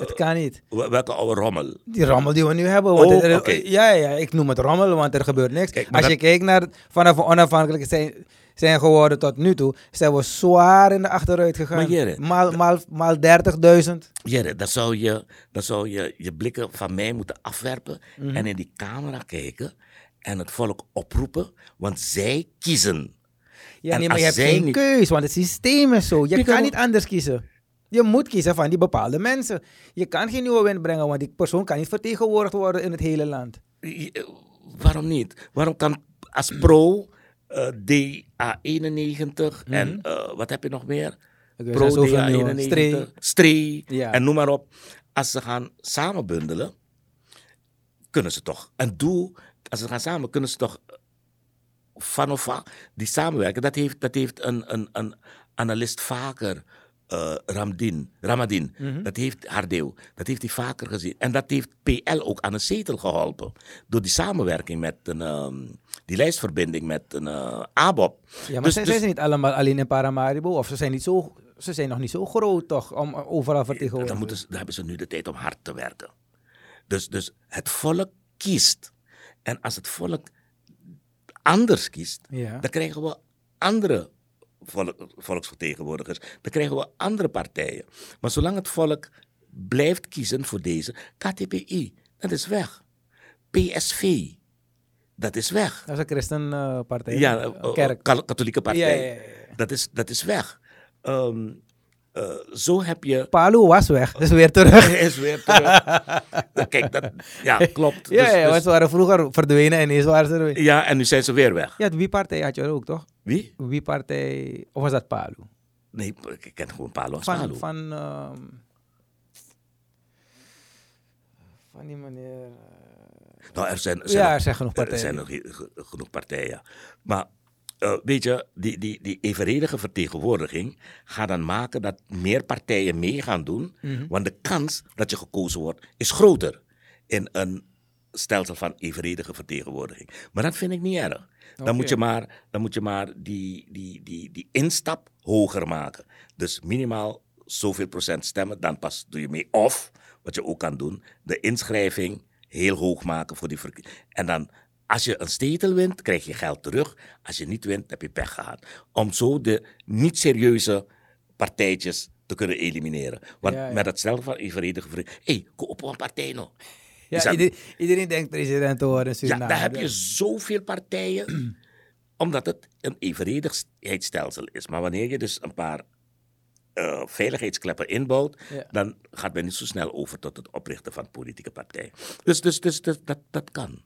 Het kan niet. Wel- Welke oude rommel? Die rommel die we nu hebben. Want Oh, er- ja, ja, ik noem het rommel, want er gebeurt niks. Kijk, Als je dat- kijkt naar vanaf we onafhankelijk zijn, zijn geworden tot nu toe, zijn we zwaar in de achteruit gegaan. Maar Jere, maal, maal, maal 30.000. Jere, dan zou je, dan zou je je blikken van mij moeten afwerpen Mhm. en in die camera kijken en het volk oproepen, want zij kiezen. Ja, En nee, maar je hebt geen niet- keus, want het systeem is zo. Je kan- niet anders kiezen. Je moet kiezen van die bepaalde mensen. Je kan geen nieuwe wind brengen, want die persoon kan niet vertegenwoordigd worden in het hele land. Eh, Waarom niet? Waarom kan als pro eh, DA91 en eh, wat heb je nog meer? Pro er zoveel nieuwe. DA91, Stree. Stree Ja. en noem maar op. Als ze gaan samenbundelen, kunnen ze toch. En doe, als ze gaan samen, kunnen ze toch van of van die samenwerken. Dat heeft, dat heeft een, een, een analist vaker eh, Ramdin, Ramadin, Mhm. dat heeft Hardeel, dat heeft hij vaker gezien. En dat heeft PL ook aan een zetel geholpen. Door die samenwerking met een, ehm, die lijstverbinding met een eh, ABOP. Ja, maar Dus- zijn, dus- zijn ze niet allemaal alleen in Paramaribo? Of ze zijn, niet zo, ze zijn nog niet zo groot toch, om overal vertegenwoordigd Dan, moeten ze, dan hebben ze nu de tijd om hard te werken. Dus, dus het volk kiest. En als het volk anders kiest, Ja. dan krijgen we andere volk- volksvertegenwoordigers. Dan krijgen we andere partijen. Maar zolang het volk blijft kiezen voor deze, KTPI, dat is weg. PSV, dat is weg. Dat is een christenpartij. Ja, eh, kerk. katholieke partij. Ja, ja, ja, ja. Dat, is, dat is weg. Eh, zo heb je Palu was weg, dus weer terug. Is weer terug. Kijk, dat, ja, klopt. Ja, Dus- ja, dus- ze waren vroeger verdwenen en ineens waren ze er weer. ja, en nu zijn ze weer weg. Ja, de Wie-partij had je ook, toch? Wie? Wie-partij, of was dat Palu? Nee, ik ken gewoon Palo als Van, Palo. van, van die meneer... eh, Nou, er zijn, er zijn Ja, er zijn genoeg Er partijen. zijn nog ge- ge- genoeg partijen. Maar eh, weet je, die, die, die evenredige vertegenwoordiging gaat dan maken dat meer partijen mee gaan doen. Mhm. Want de kans dat je gekozen wordt is groter in een stelsel van evenredige vertegenwoordiging. Maar dat vind ik niet erg. Dan, moet je maar, dan moet je maar die, die, die, die instap hoger maken. Dus minimaal zoveel procent stemmen, dan pas doe je mee. Of, wat je ook kan doen, de inschrijving heel hoog maken voor die verkiezingen. En dan, als je een stetel wint, krijg je geld terug. Als je niet wint, heb je pech gehad. Om zo de niet serieuze partijtjes te kunnen elimineren. Want Ja, ja. met stelsel van evenredige verkiezingen, hé, hey, koop een partij nog. Ja, ieder- iedereen denkt president te worden Ja, Suriname. daar heb je zoveel partijen, omdat het een evenredigheidsstelsel is. Maar wanneer je dus een paar eh, veiligheidskleppen inbouwt, Ja. dan gaat men niet zo snel over tot het oprichten van politieke partijen. Dus, dus, dus, dus dat, dat kan.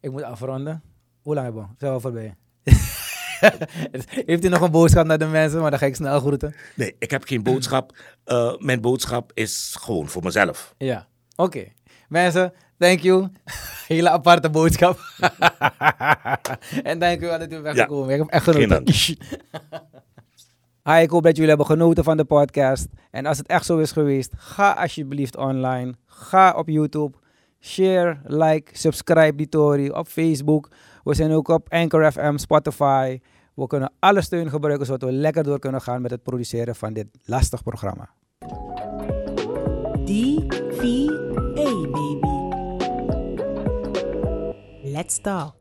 Ik moet afronden. Hoe lang hebben we? Zijn we voorbij? Heeft u nog een boodschap naar de mensen? Maar dan ga ik snel groeten. Nee, ik heb geen boodschap. Eh, mijn boodschap is gewoon voor mezelf. Ja, oké. Mensen, thank you. Hele aparte boodschap. en dank u wel dat u bent Ja, gekomen. Ik heb echt genoten. Hi, ik hoop dat jullie hebben genoten van de podcast. En als het echt zo is geweest, ga alsjeblieft online. Ga op YouTube. Share, like, subscribe die Tory op Facebook. We zijn ook op Anchor FM, Spotify. We kunnen alle steun gebruiken zodat we lekker door kunnen gaan met het produceren van dit lastig programma. DVA, baby. Let's talk.